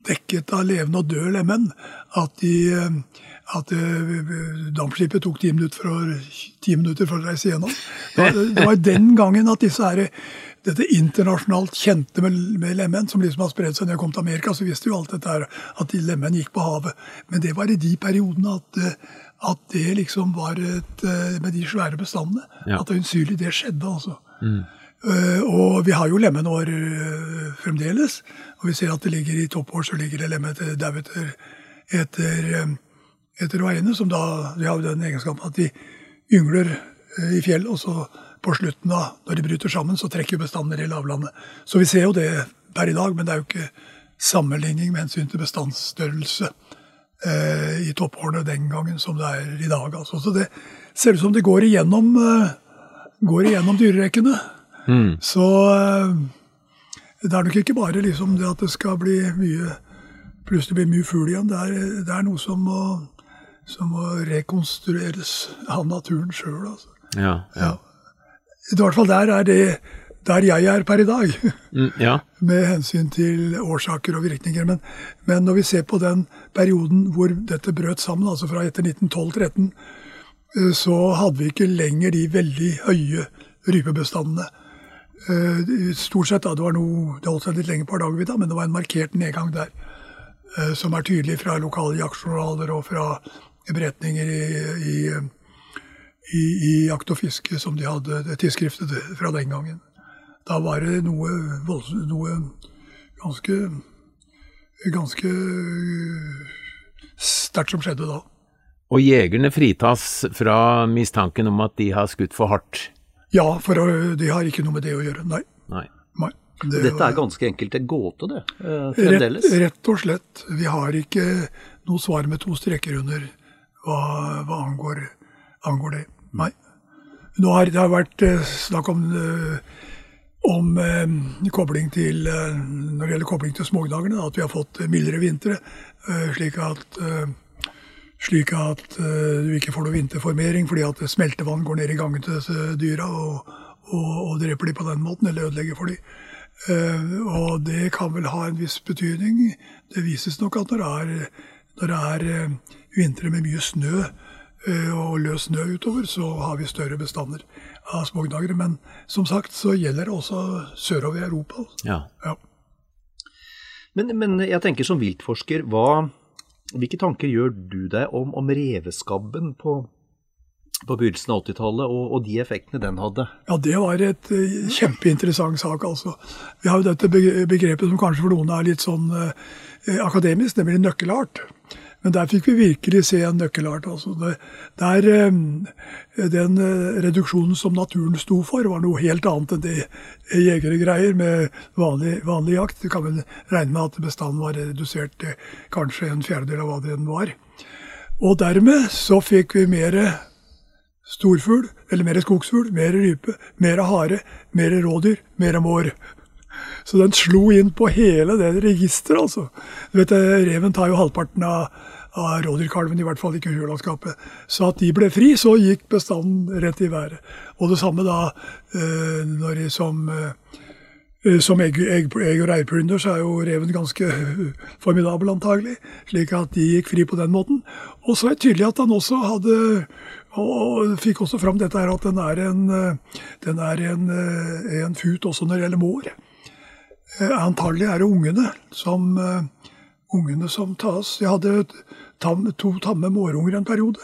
dekket av levende og døde lemen at, de, eh, at eh, dampskipet tok ti minutter, for å, ti minutter for å reise gjennom. Det var, det var den gangen at disse her, dette internasjonalt kjente med, med lemen, som liksom har spredt seg når jeg kom til Amerika, så visste jo alt dette her, at de lemen gikk på havet. Men det var i de periodene at, eh, at det liksom var et Med de svære bestandene. Ja. At øyensynlig det skjedde, altså. Eh, og vi har jo lemenår eh, fremdeles. Og vi ser at det ligger i toppår så ligger det lemen til dau etter, etter, eh, etter veiene, som da de har den egenskapen at de yngler eh, i fjell, og så på slutten, av, når de bryter sammen, så trekker bestanden i lavlandet. Så vi ser jo det per i dag, men det er jo ikke sammenligning med hensyn til bestandsstørrelse eh, i toppårene den gangen som det er i dag. Altså. Så det ser ut som det går igjennom, eh, går igjennom dyrerekkene. Så eh, det er nok ikke bare liksom det at det skal bli mye plutselig blir mye fugl igjen. Det er, det er noe som må, som må rekonstrueres av naturen sjøl. Altså. Ja. Ja. I hvert fall der er det der jeg er per i dag, Mm, ja. med hensyn til årsaker og virkninger. Men, men når vi ser på den perioden hvor dette brøt sammen, altså fra etter 1912-13, eh, så hadde vi ikke lenger de veldig høye rypebestandene. Eh, Stort sett da, det var noe, det holdt seg litt lenger på Hardangervidda, men det var en markert nedgang der. eh, som er tydelig fra lokale jaktjournaler og fra beretninger i, i, i, i Jakt og fiske som de hadde tidsskriftet fra den gangen. Da var det noe, noe ganske ganske sterkt som skjedde da. Og jegerne fritas fra mistanken om at de har skutt for hardt? Ja, for de har ikke noe med det å gjøre, nei. nei. nei. Det Dette er ganske enkelt en gåte, det, eh, fremdeles? Rett, rett, og slett. Vi har ikke noe svar med to streker under hva, hva angår, angår, det. Nei. Nå har det har vært eh, snakk om, eh, om kobling til, når det gjelder kobling til smågnagerne, at vi har fått mildere vintre, slik at slik at uh, du ikke får noe vinterformering fordi at smeltevann går ned i gangen til disse dyra og, og, og dreper de på den måten, eller ødelegger for de. Uh, og det kan vel ha en viss betydning. Det vises nok at når det er, når det er uh, vintre med mye snø og løs snø utover, så har vi større bestander av smågnagere. Men som sagt så gjelder det også sørover i Europa. Ja. ja. Men, men jeg tenker som viltforsker, hva hvilke tanker gjør du deg om, om reveskabben på, på begynnelsen av 80-tallet, og, og, de effektene den hadde? Ja, Det var et uh, kjempeinteressant sak. altså. Vi har jo dette begrepet som kanskje for noen er litt sånn uh, akademisk, nemlig nøkkelart. Men der fikk vi virkelig se en nøkkelart. Altså. Det, der, eh, den eh, reduksjonen som naturen sto for, var noe helt annet enn det jegere greier med vanlig, vanlig jakt. Du kan vel regne med at bestanden var redusert til kanskje en fjerdedel av hva den var. Og dermed så fikk vi mer storfugl, eller mer skogsfugl, mer rype, mer hare, mer rådyr, mer mår. Så den slo inn på hele det registeret, altså. Du vet, Reven tar jo halvparten av, av rådyrkalven, i hvert fall ikke hulandskapet. Så at de ble fri, så gikk bestanden rett i været. Og det samme da eh, når de som eh, som egg, egg, egg og reirplyndrer så er jo reven ganske formidabel, antagelig. Slik at de gikk fri på den måten. Og så er det tydelig at han også hadde og fikk også fram dette her at den er en, den er en, en fut også når det gjelder mår. Eh, antagelig er det ungene som, ungene som tas. Jeg hadde tam, to tamme mårunger en periode.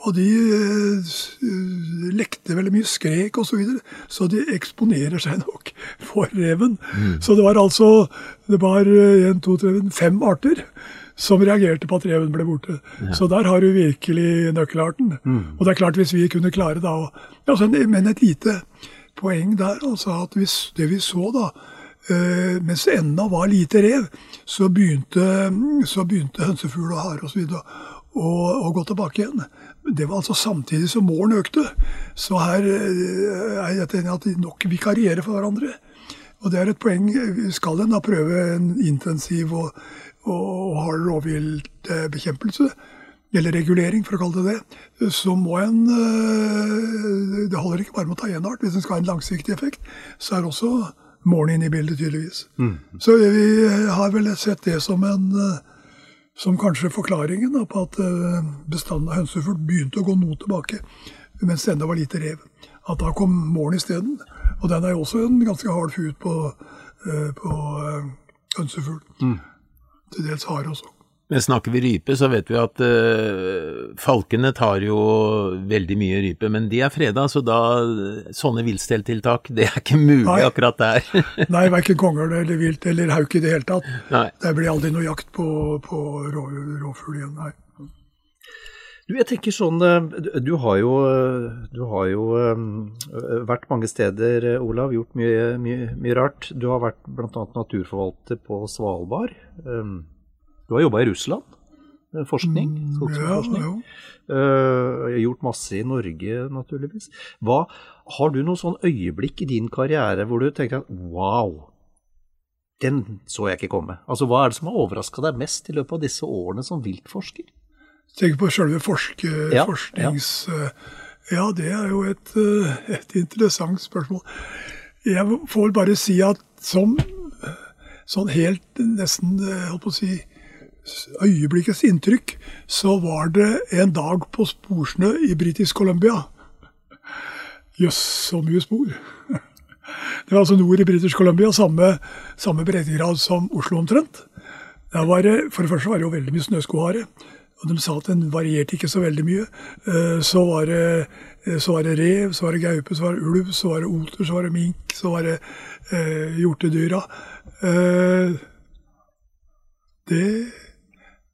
Og de uh, lekte veldig mye, skrek osv. Så, videre, så de eksponerer seg nok for reven. Mm. Så det var altså det var en, to, tre, fem arter som reagerte på at reven ble borte. Ja. Så der har du virkelig nøkkelarten. Mm. Og det er klart, hvis vi kunne klare da altså, Men et lite poeng der, altså at hvis det vi så da mens det ennå var lite rev, så begynte, så begynte hønsefugl og hare osv. Å, å gå tilbake igjen. Det var altså samtidig som målen økte. Så her uh, er jeg enig at de nok vikarierer for hverandre. Og det er et poeng. Skal en da prøve en intensiv og, og hard rovviltbekjempelse, eller regulering, for å kalle det det, så må en uh, Det holder ikke bare med å ta én art. Hvis en skal ha en langsiktig effekt, så er også morgen inn i bildet, tydeligvis. Mm. Så vi har vel sett det som en eh, som kanskje forklaringen da, på at eh, bestanden av hønsefugl begynte å gå noe tilbake, mens det ennå var lite rev. At da kom målen isteden. Og den er jo også en ganske hard fut på, eh, på hønsefugl. Mm. Til dels hard også. Men snakker vi rype, så vet vi at uh, falkene tar jo veldig mye rype, men de er freda, så da sånne viltstelltiltak, det er ikke mulig Nei. akkurat der. Nei, verken kongeørn eller vilt eller hauk i det hele tatt. Nei. Det blir aldri noe jakt på, på rå, råfugl igjen, nei. Du, jeg tenker sånn, eh, du har jo, du har jo um, vært mange steder, Olav. Gjort mye, mye, mye rart. Du har vært bl.a. naturforvalter på Svalbard. Um, du har jobba i Russland, forskning, Skogsforskning? skogforskning. Ja, ja. Uh, gjort masse i Norge, naturligvis. Hva, har du noen sånn øyeblikk i din karriere hvor du tenker at wow, den så jeg ikke komme? Altså, Hva er det som har overraska deg mest i løpet av disse årene som viltforsker? Tenk på selve forske, ja, forsknings... Ja. ja. det er jo et, eh, et interessant spørsmål. Jeg får bare si at som sånn helt nesten, jeg holdt på å si øyeblikkets inntrykk, så var det en dag på sporsnø i Britisk Columbia. Jøss, så mye spor. Det var altså nord i British Columbia, samme, samme breddegrad som Oslo omtrent. Der var det, for det første var det jo veldig mye snøskohare. Og de sa at den varierte ikke så veldig mye. Eh, så var, det, eh, så var det rev, så var det gaupe, så var det ulv, så var det oter, så var det mink, så var det eh, hjortedyra. Eh, det,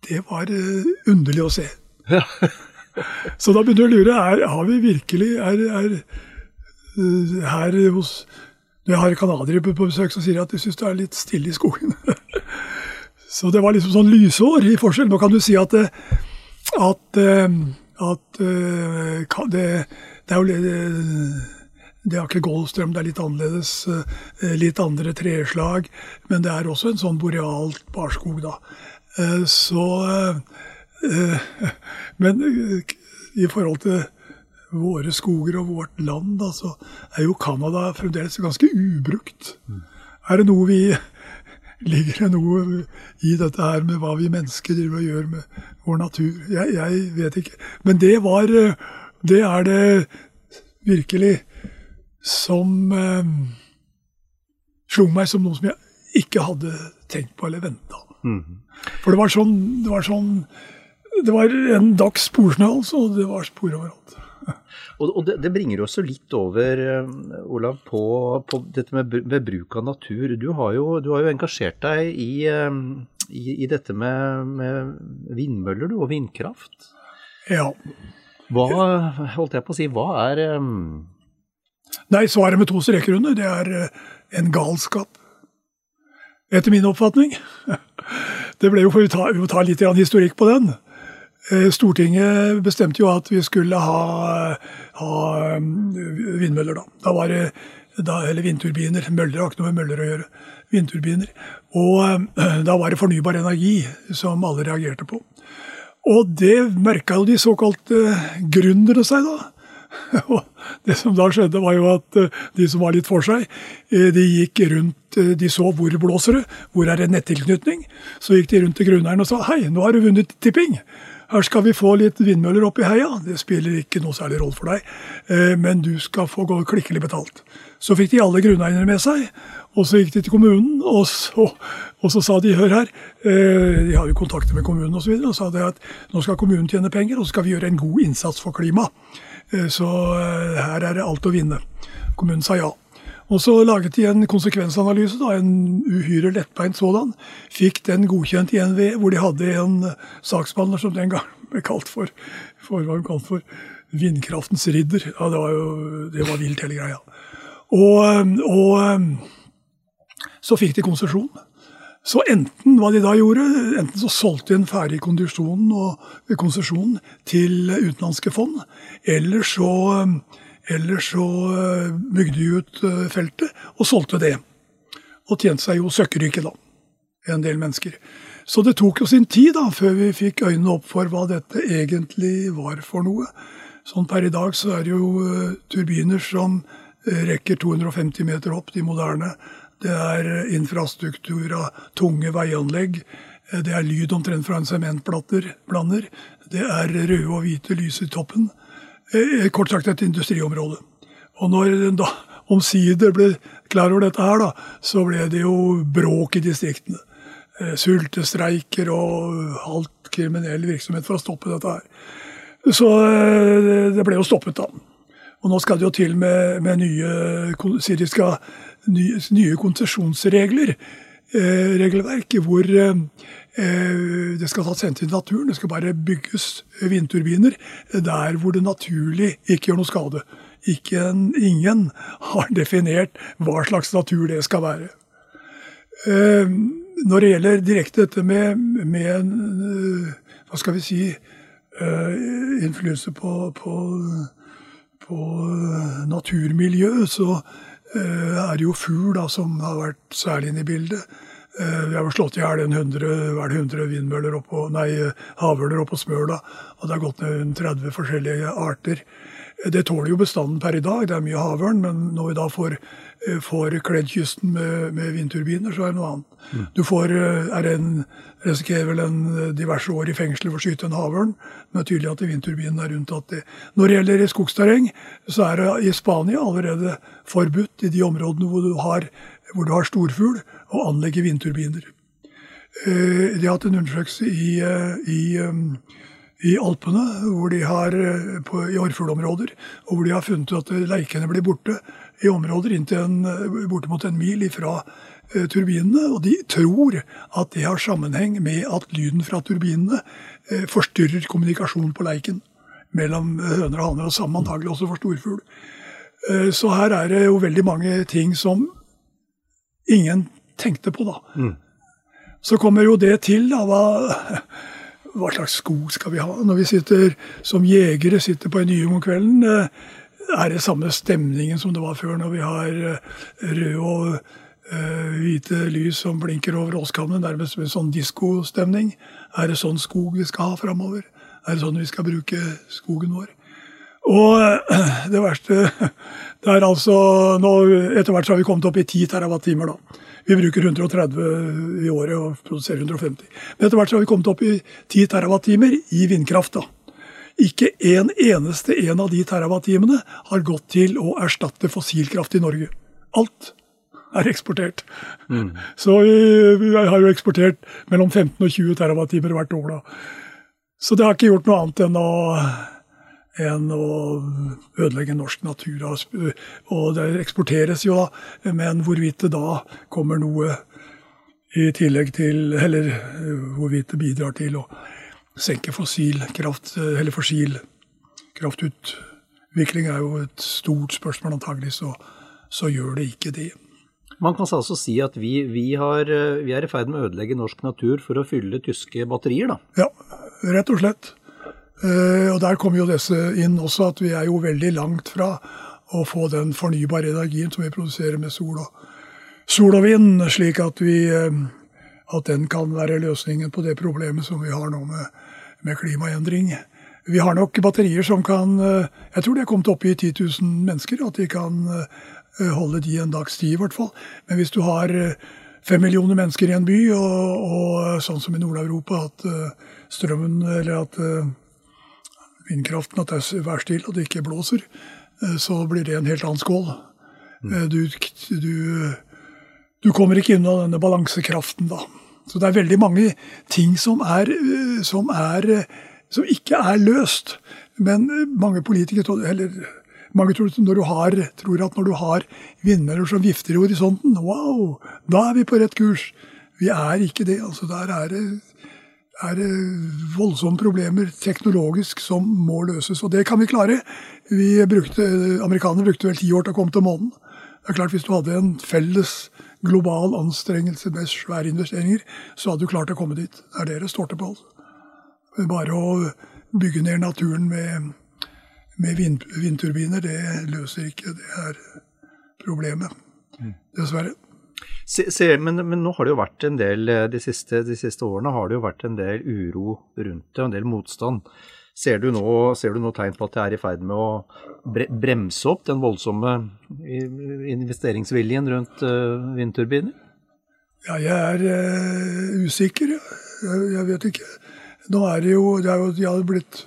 det var eh, underlig å se. så da begynner du å lure er, har vi virkelig er, er, her hos Når jeg har canadiere på besøk så sier at de syns det er litt stille i skogen. Så det var liksom sånn lysår i forskjell. Nå kan du si at, eh, at, eh, at eh, det, det, er jo det er ikke Golfstrøm, det er litt annerledes. Litt andre treslag. Men det er også en sånn borealt barskog, da. Så Men i forhold til våre skoger og vårt land, da, så er jo Canada fremdeles ganske ubrukt. Mm. Er det noe vi Ligger det noe i dette her med hva vi mennesker driver og gjør med vår natur? Jeg, jeg, vet ikke. Men det var Det er det virkelig som eh, slo meg som noe som jeg ikke hadde tenkt på eller venta. Mm. For det var sånn Det var, sånn, det var en dags sporsnø, altså. Og det var spor overalt. Og, det, det, bringer oss litt over, eh, Olav, på, på dette med, med, bruk av natur. Du har jo, du har jo engasjert deg i, eh, i, i dette med, med, vindmøller og vindkraft. Ja. Hva, holdt jeg på å si, hva er um... Nei, svaret med to streker under, det er en galskap. Etter min oppfatning. Det ble jo, for vi ta, må ta litt historikk på den. Eh, Stortinget bestemte jo at vi skulle ha, ha mm, vindmøller, da. Da var det da, Eller vindturbiner. Møller har ikke noe med møller å gjøre. Vindturbiner. Og eh, da var det fornybar energi som alle reagerte på. Og det merka jo de såkalte gründere seg, da. Og det som da skjedde, var jo at eh, de som var litt for seg, de gikk rundt De så hvor blåser det, hvor er det nettilknytning? Så gikk de rundt til grunneieren og sa hei, nå har du vunnet tipping. Her skal vi få litt vindmøller opp i heia. Det spiller ikke noe særlig rolle for deg, eh, men du skal få gå klikkelig betalt. Så fikk de alle grunneierne med seg, og så gikk de til kommunen, og så, og så sa de hør her, eh, de har jo kontakter med kommunen osv., og, så videre, og sa de at nå skal kommunen tjene penger, og så skal vi gjøre en god innsats for klimaet. Eh, så her er det alt å vinne. Kommunen sa ja. Og så laget de en konsekvensanalyse, da, en uhyre lettbeint sådan. Fikk den godkjent i NVE, hvor de hadde en saksbehandler som den gang ble kalt for, for kalt for vindkraftens ridder. Ja, det var jo det var vilt, hele greia. Og, og så fikk de konsesjon. Så enten hva de da gjorde, enten så solgte de en ferdig kondisjon og konsesjonen til utenlandske fond, eller så eller så eh, bygde de ut eh, feltet og solgte det. Og tjente seg jo søkkrike, da. En del mennesker. Så det tok jo sin tid da, før vi fikk øynene opp for hva dette egentlig var for noe. Sånn per i dag så er det jo turbiner som rekker 250 meter opp, de moderne. Det er infrastruktur av tunge veianlegg. Det er lyd omtrent fra en sementblander. Det er røde og hvite lys i toppen. Eh, kort sagt et industriområde. Og når en da omsider ble klar over dette her, da, så ble det jo bråk i distriktene. Eh, sultestreiker og alt kriminell virksomhet for å stoppe dette her. Så eh, det ble jo stoppet, da. Og nå skal det jo til med, med nye, sier skal, nye, konsesjonsregler. Eh, regelverk hvor eh, Eh, det skal tas hensyn til naturen. Det skal bare bygges vindturbiner der hvor det naturlig ikke gjør noe skade. Ikke en, ingen har definert hva slags natur det skal være. Eh, når det gjelder direkte dette med, med eh, hva skal vi si innflytelse på, på, på naturmiljøet, så er det jo fugl som har vært særlig inne i bildet. Eh, vi har jo slått i hjel 100, 100 vindmøller oppå, nei, havørner oppå Smøla. Og det har gått ned 30 forskjellige arter. Eh, det tåler jo bestanden per i dag. Det er mye havørn. Men når vi da får, eh, får kledd kysten med, med, vindturbiner, så er det noe annet. Mm. Du får, er en, risikerer vel en diverse år i fengsel for å skyte en havørn. Men det er tydelig at vindturbinen er unntatt det. Når det gjelder skogsterreng, så er det i Spania allerede forbudt i de områdene hvor du har, hvor du har storfugl å anlegge vindturbiner. De har hatt en undersøkelse i, i, i Alpene hvor de har, på, i Orrfuglområder, og hvor de har funnet at leikene blir borte i områder inntil en, bortimot en mil ifra turbinene. Og de tror at det har sammenheng med at lyden fra turbinene forstyrrer kommunikasjonen på leiken mellom høner og haner, og samme antagelig også for storfugl. Så her er det jo veldig mange ting som ingen tenkte på, da. Mm. Så kommer jo det til, da. Hva, hva, slags sko skal vi ha? Når vi sitter som jegere sitter på en nye om kvelden, eh, er det samme stemningen som det var før, når vi har eh, røde og uh, hvite lys som blinker over åskammene, nærmest med sånn diskostemning? Er det sånn skog vi skal ha framover? Er det sånn vi skal bruke skogen vår? Og det verste det er altså nå, Etter hvert så har vi kommet opp i 10 TWh. da. Vi bruker 130 i året og produserer 150. Men etter hvert så har vi kommet opp i 10 TWh i vindkraft. da. Ikke en eneste en av de terawattimene har gått til å erstatte fossilkraft i Norge. Alt er eksportert. Mm. Så vi, har jo eksportert mellom 15 og 20 terawattimer hvert år. da. Så det har ikke gjort noe annet enn å enn å ødelegge norsk natur. Og det eksporteres jo, da, men hvorvidt det da kommer noe i tillegg til Eller hvorvidt det bidrar til å senke fossil kraft, eller fossil kraftutvikling, er jo et stort spørsmål. Antagelig så, så gjør det ikke det. Man kan altså si at vi, vi, har, vi, er i ferd med å ødelegge norsk natur for å fylle tyske batterier, da? Ja, rett og slett. Eh, og Der kommer jo disse inn også, at vi er jo veldig langt fra å få den fornybare energien som vi produserer med sol og, sol og vind, slik at, vi, eh, at den kan være løsningen på det problemet som vi har nå med, med klimaendring. Vi har nok batterier som kan eh, Jeg tror de er kommet opp i 10 000 mennesker. At de kan holde de en dags tid, i hvert fall. Men hvis du har fem millioner mennesker i en by, og, og sånn som i Nord-Europa, at strømmen eller at vindkraften, at det er værstille og det ikke blåser, eh, så blir det en helt annen skål. Mm. Eh, du, du, du, kommer ikke unna denne balansekraften da. Så det er veldig mange ting som, er, eh, som, er, som ikke er løst. Men mange politikere eller mange tror, når du har, tror at når du har vindmøller som vifter i horisonten, wow, da er vi på rett kurs. Vi er ikke det. altså Der er det er voldsomme problemer teknologisk som må løses. Og det kan vi klare. Vi brukte, amerikanerne brukte vel ti år til å komme til månen. Det er klart Hvis du hadde en felles global anstrengelse med svære investeringer, så hadde du klart å komme dit. Det er det det står til på. Bare å bygge ned naturen med, med vind, vindturbiner, det løser ikke. Det her problemet. Mm. Dessverre. Se, se, men, men, nå har det jo vært en del eh, de siste, de siste, årene har det jo vært en del uro rundt det, og en del motstand. Ser du, nå, ser du nå tegn på at det er i ferd med å bremse opp den voldsomme investeringsviljen rundt uh, vindturbiner? Ja, jeg er uh, usikker. Jeg, jeg, vet ikke. Nå er det jo, det er jo De har blitt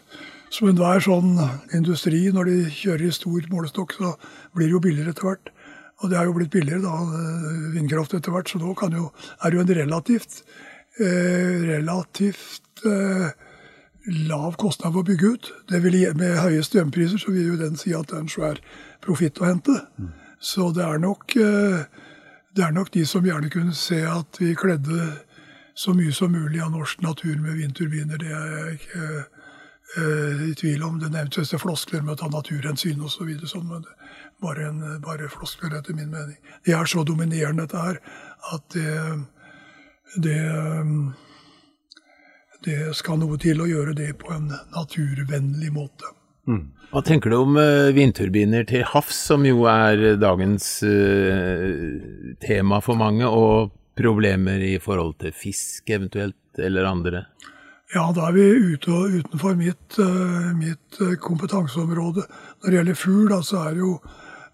som enhver sånn industri, når de kjører i stor målestokk, så blir det jo billigere etter hvert. Og det er jo blitt billigere, da, eh, vindkraft etter hvert, så nå jo, er det jo en relativt, eh, relativt eh, lav kostnad for å bygge ut. Det vil, med høye strømpriser så vil jo den si at det er en svær profitt å hente. Mm. Så det er, nok, eh, det er nok de som gjerne kunne se at vi kledde så mye som mulig av norsk natur med vindturbiner. Det er jeg ikke eh, i tvil om. Det nevntes floskler med å ta naturhensyn osv. Så sånn, men det, bare, en, bare floskler, etter min mening. De er så dominerende, dette her, at det, det, det skal noe til å gjøre det på en naturvennlig måte. Mm. Hva tenker du om uh, vindturbiner til havs, som jo er dagens uh, tema for mange, og problemer i forhold til fisk eventuelt, eller andre? Ja, da er vi ute utenfor mitt, uh, mitt kompetanseområde. Når det gjelder fugl, så er det jo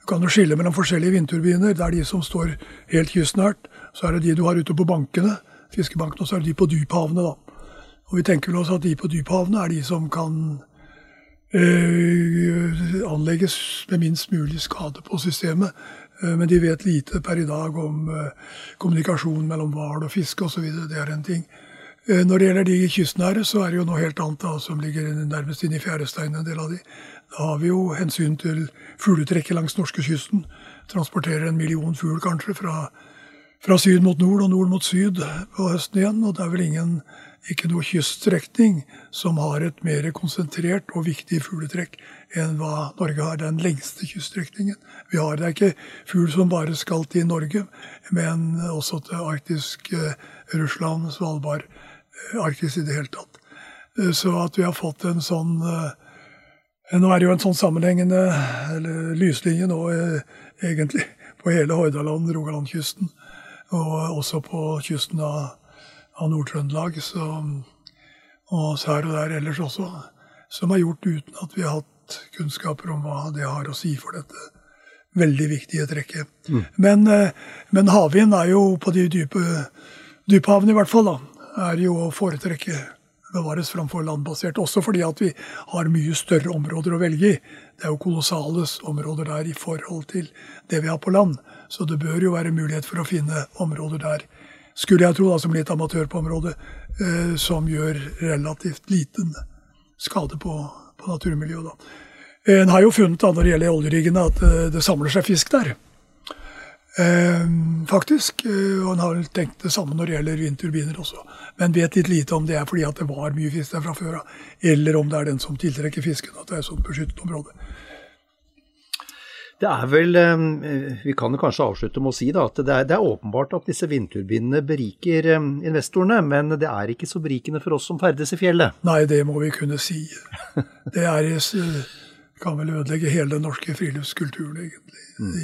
kan jo skille mellom forskjellige vindturbiner. Det er de som står helt kystnært. Så er det de du har ute på bankene, fiskebankene, og så er det de på dyphavene. da. Og Vi tenker vel også at de på dyphavene er de som kan øh, anlegges med minst mulig skade på systemet. Men de vet lite per i dag om kommunikasjon mellom hval og fiske osv. Det er en ting. Når det gjelder de kystnære, så er det jo noe helt annet da, som ligger nærmest inne i fjæresteinen, en del av de. Da har vi jo hensyn til fugletrekket langs norskekysten. Transporterer en million fugl kanskje fra, fra, syd mot nord og nord mot syd på høsten igjen. Og det er vel ingen, ikke noe kyststrekning som har et mer konsentrert og viktig fugletrekk enn hva Norge har. Den lengste kyststrekningen vi har. Det ikke fugl som bare skal til Norge, men også til arktisk eh, Russland, Svalbard, eh, Arktis i det hele tatt. Eh, så at vi har fått en sånn nå er det jo en sånn sammenhengende lyslinje nå, eh, egentlig, på hele Hordaland, Rogalandkysten. Og også på kysten av, av Nord-Trøndelag. Og så her og der ellers også. Som er gjort uten at vi har hatt kunnskaper om hva det har å si for dette veldig viktige trekket. Mm. Men, eh, men havvind er jo på de dype, dype havene i hvert fall, da, er jo å foretrekke bevares framfor landbasert. Også fordi at vi har mye større områder å velge i. Det er jo kolossale områder der i forhold til det vi har på land. Så det bør jo være mulighet for å finne områder der, skulle jeg tro, da, som litt amatør på området, eh, som gjør relativt liten skade på, på naturmiljøet. da. En har jo funnet da, når det gjelder oljeriggene, at eh, det samler seg fisk der. Eh, faktisk. Eh, og en har tenkt det samme når det gjelder vindturbiner også. Men vet litt lite om det er fordi at det var mye fisk der fra før av, eller om det er den som tiltrekker fisken. At det er et sånt beskyttet område. Det er vel eh, Vi kan kanskje avslutte med å si da, at det er, det er åpenbart at disse vindturbinene beriker investorene, men det er ikke så berikende for oss som ferdes i fjellet? Nei, det må vi kunne si. Det er, kan vel ødelegge hele den norske friluftskulturen, egentlig. Mm.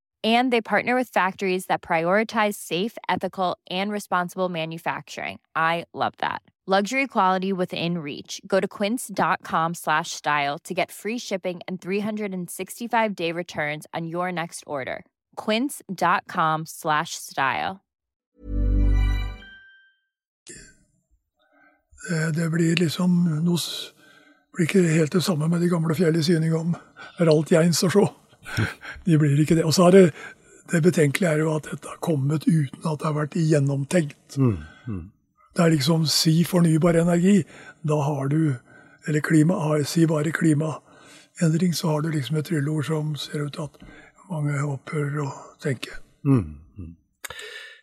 and they partner with factories that prioritize safe ethical and responsible manufacturing. I love that. Luxury quality within reach. Go to quince.com slash style to get free shipping and 365 day returns on your next order. quince.com slash style. Det blir liksom noe blir ikke helt det samme med de gamle fjell i syning om er alt se de blir ikke det. Og så er det det betenkelige er jo at dette har kommet uten at det har vært gjennomtenkt. Mm, mm. Det er liksom si fornybar energi. Da har du Eller klima, si bare klimaendring, så har du liksom et trylleord som ser ut til at mange opphører å tenke. Mm, mm,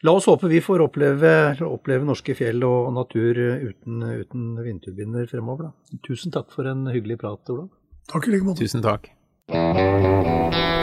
La oss håpe vi får oppleve, oppleve norske fjell og natur uten, uten vindturbiner fremover. Da. Tusen takk for en hyggelig prat, Olav. Takk i like måte. Tusen takk. Música